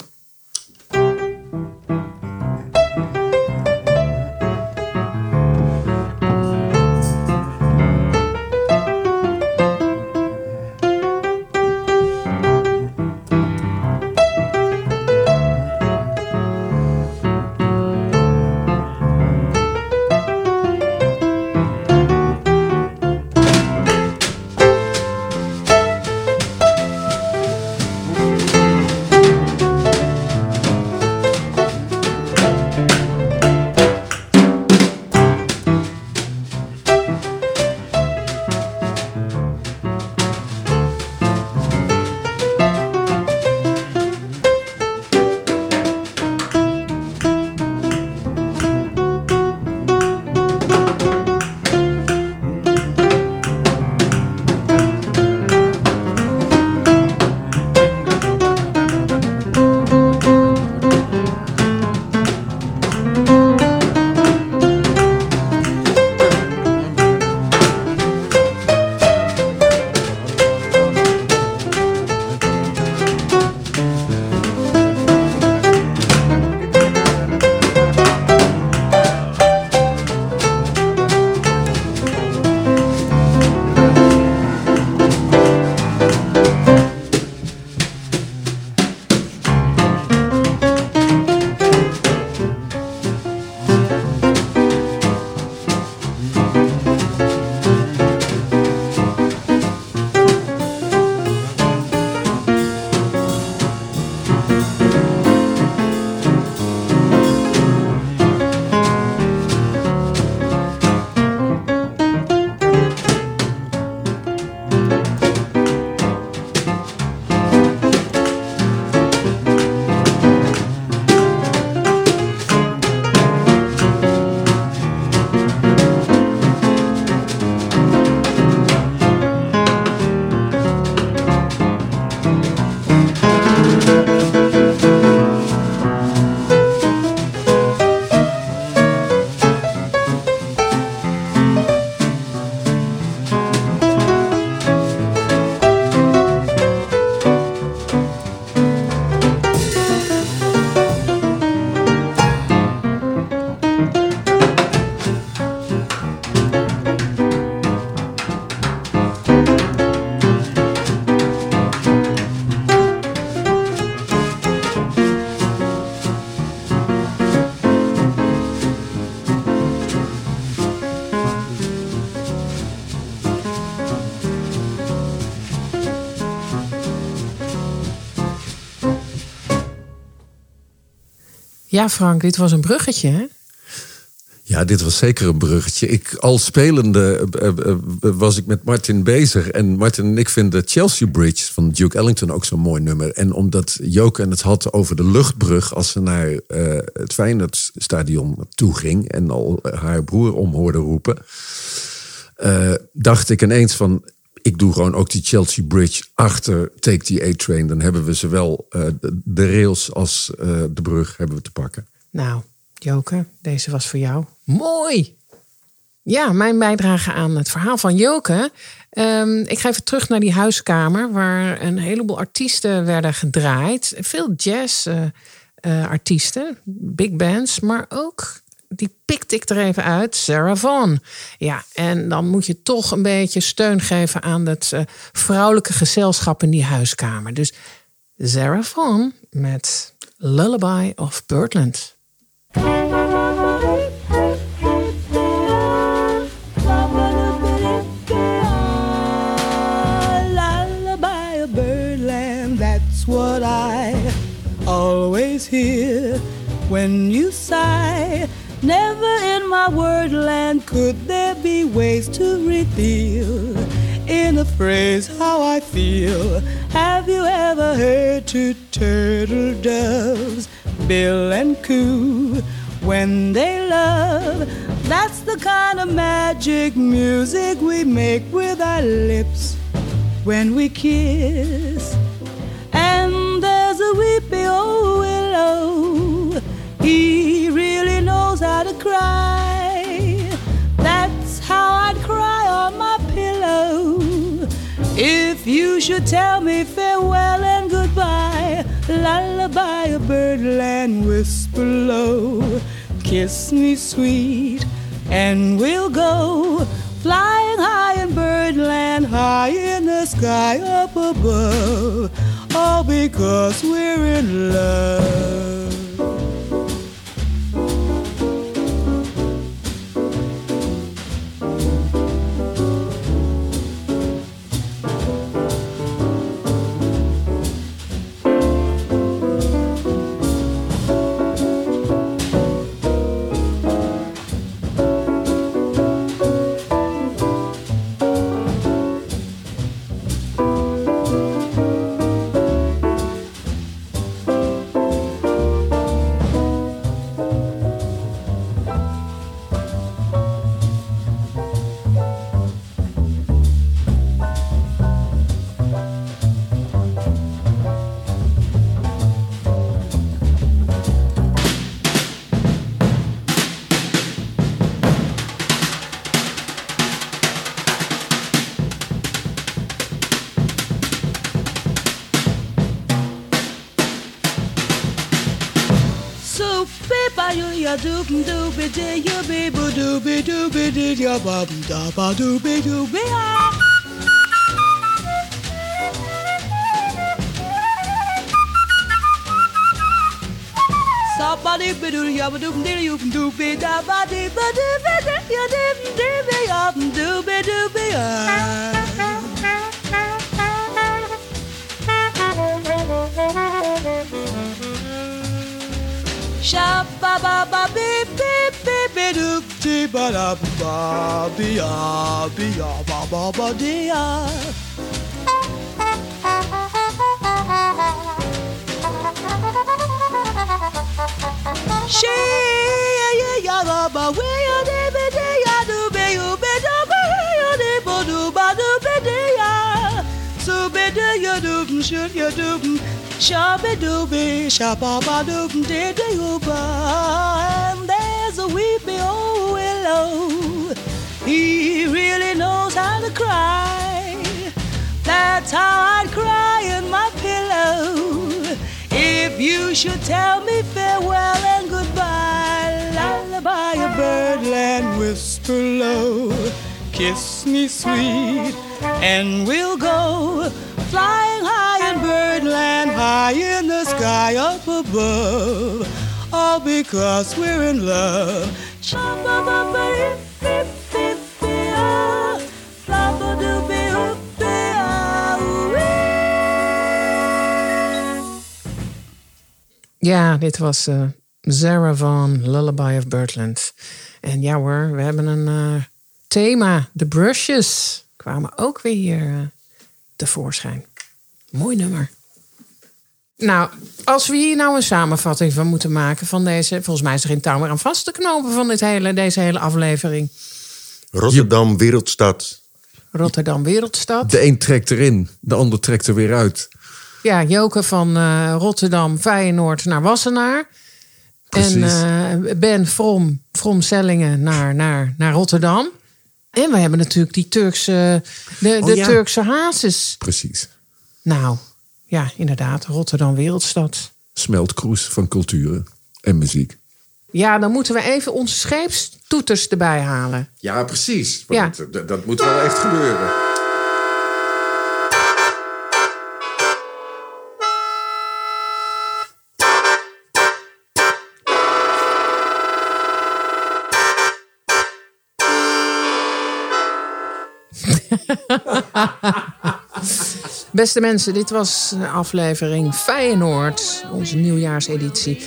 Ja, Frank, dit was een bruggetje? Ja, dit was zeker een bruggetje. Ik, al spelende eh, eh, eh, was ik met Martin bezig. En Martin en ik vinden Chelsea Bridge van Duke Ellington ook zo'n mooi nummer. En omdat Joke het had over de luchtbrug als ze naar eh, het Feyenoordstadion toe ging... en al haar broer om hoorde roepen... dacht ik ineens van... ik doe gewoon ook die Chelsea Bridge achter Take the A-Train. Dan hebben we zowel eh, de, rails als eh, de brug hebben we te pakken. Nou, Joke, deze was voor jou. Mooi! Ja, mijn bijdrage aan het verhaal van Joke. Ehm, ik ga even terug naar die huiskamer waar een heleboel artiesten werden gedraaid. Veel jazz-artiesten, big bands, maar ook, die pikte ik er even uit, Sarah Vaughan. Ja, en dan moet je toch een beetje steun geven aan het eh, vrouwelijke gezelschap in die huiskamer. Dus Sarah Vaughan met Lullaby of Birdland. lullaby of birdland, that's what I always hear when you sigh. Never in my wordland could there be ways to reveal in a phrase how I feel. Have you ever heard two turtle doves bill and coo when they love? That's the kind of magic music we make with our lips when we kiss. And there's a weepy old willow, he cry. That's how I'd cry on my pillow. If you should tell me farewell and goodbye, lullaby a birdland whisper low, kiss me sweet, and we'll go flying high in birdland, high in the sky up above, all because we're in love. day you be ba dooby dooby did ya bum da ba dooby dooby ah. Somebody be do ya ba doop dee you dooby da ba dee ba dooby dee ya dee dooby ya dooby dooby ah. Shabba ba ba da ba be ya be ya ba ba ba dee ya. She ya ya ya ba ba we ya de be de ya do be you be do be ya de bo do ba do be de ya. So be de ya do should ya do shabby do be shabba ba do de de ba. There's a weepy old willow. He really knows how to cry. That's how I'd cry in my pillow. If you should tell me farewell and goodbye, lullaby a birdland whisper low, kiss me sweet, and we'll go flying high in birdland, high in the sky up above, all because we're in love. Ja, dit was eh Sarah Vaughan, Lullaby of Birdland. En ja hoor, we hebben een eh, thema. De brushes kwamen ook weer hier eh, tevoorschijn. Mooi nummer. Nou, als we hier nou een samenvatting van moeten maken van deze... Volgens mij is er geen touw meer aan vast te knopen van dit hele, deze hele aflevering. Rotterdam, wereldstad. Rotterdam Wereldstad. De een trekt erin, de ander trekt er weer uit. Ja, Joke van eh, Rotterdam, Feyenoord naar Wassenaar. En eh, Ben From, From Sellingen naar, naar, naar Rotterdam. En we hebben natuurlijk die Turkse, de, Oh de ja. Turkse hazes. Precies. Nou, ja, inderdaad, Rotterdam Wereldstad. Smeltkroes van culturen en muziek. Ja, dan moeten we even onze scheepstoeters erbij halen. Ja, precies. Ja. Want Dat, dat moet wel echt gebeuren. Beste mensen, dit was aflevering Feyenoord, onze nieuwjaarseditie.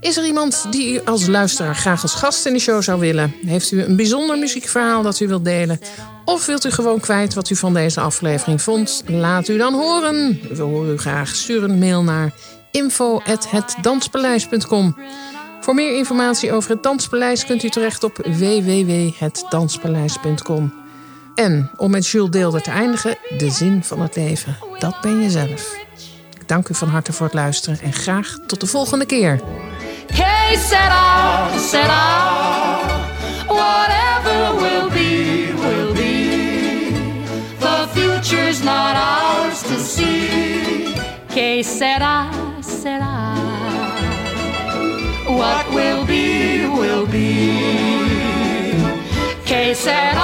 Is er iemand die u als luisteraar graag als gast in de show zou willen? Heeft u een bijzonder muziekverhaal dat u wilt delen? Of wilt u gewoon kwijt wat u van deze aflevering vond? Laat u dan horen. We horen u graag. Stuur een mail naar info.hetdanspaleis.com. Voor meer informatie over het Danspaleis kunt u terecht op www.hetdanspaleis.com. En om met Jules Deelder te eindigen, de zin van het leven. Dat ben je zelf. Ik dank u van harte voor het luisteren en graag tot de volgende keer. Hey, set out, set out. Whatever will be, will be. The future's not ours to see. Hey, set Que set será. What will be, will be. Que será.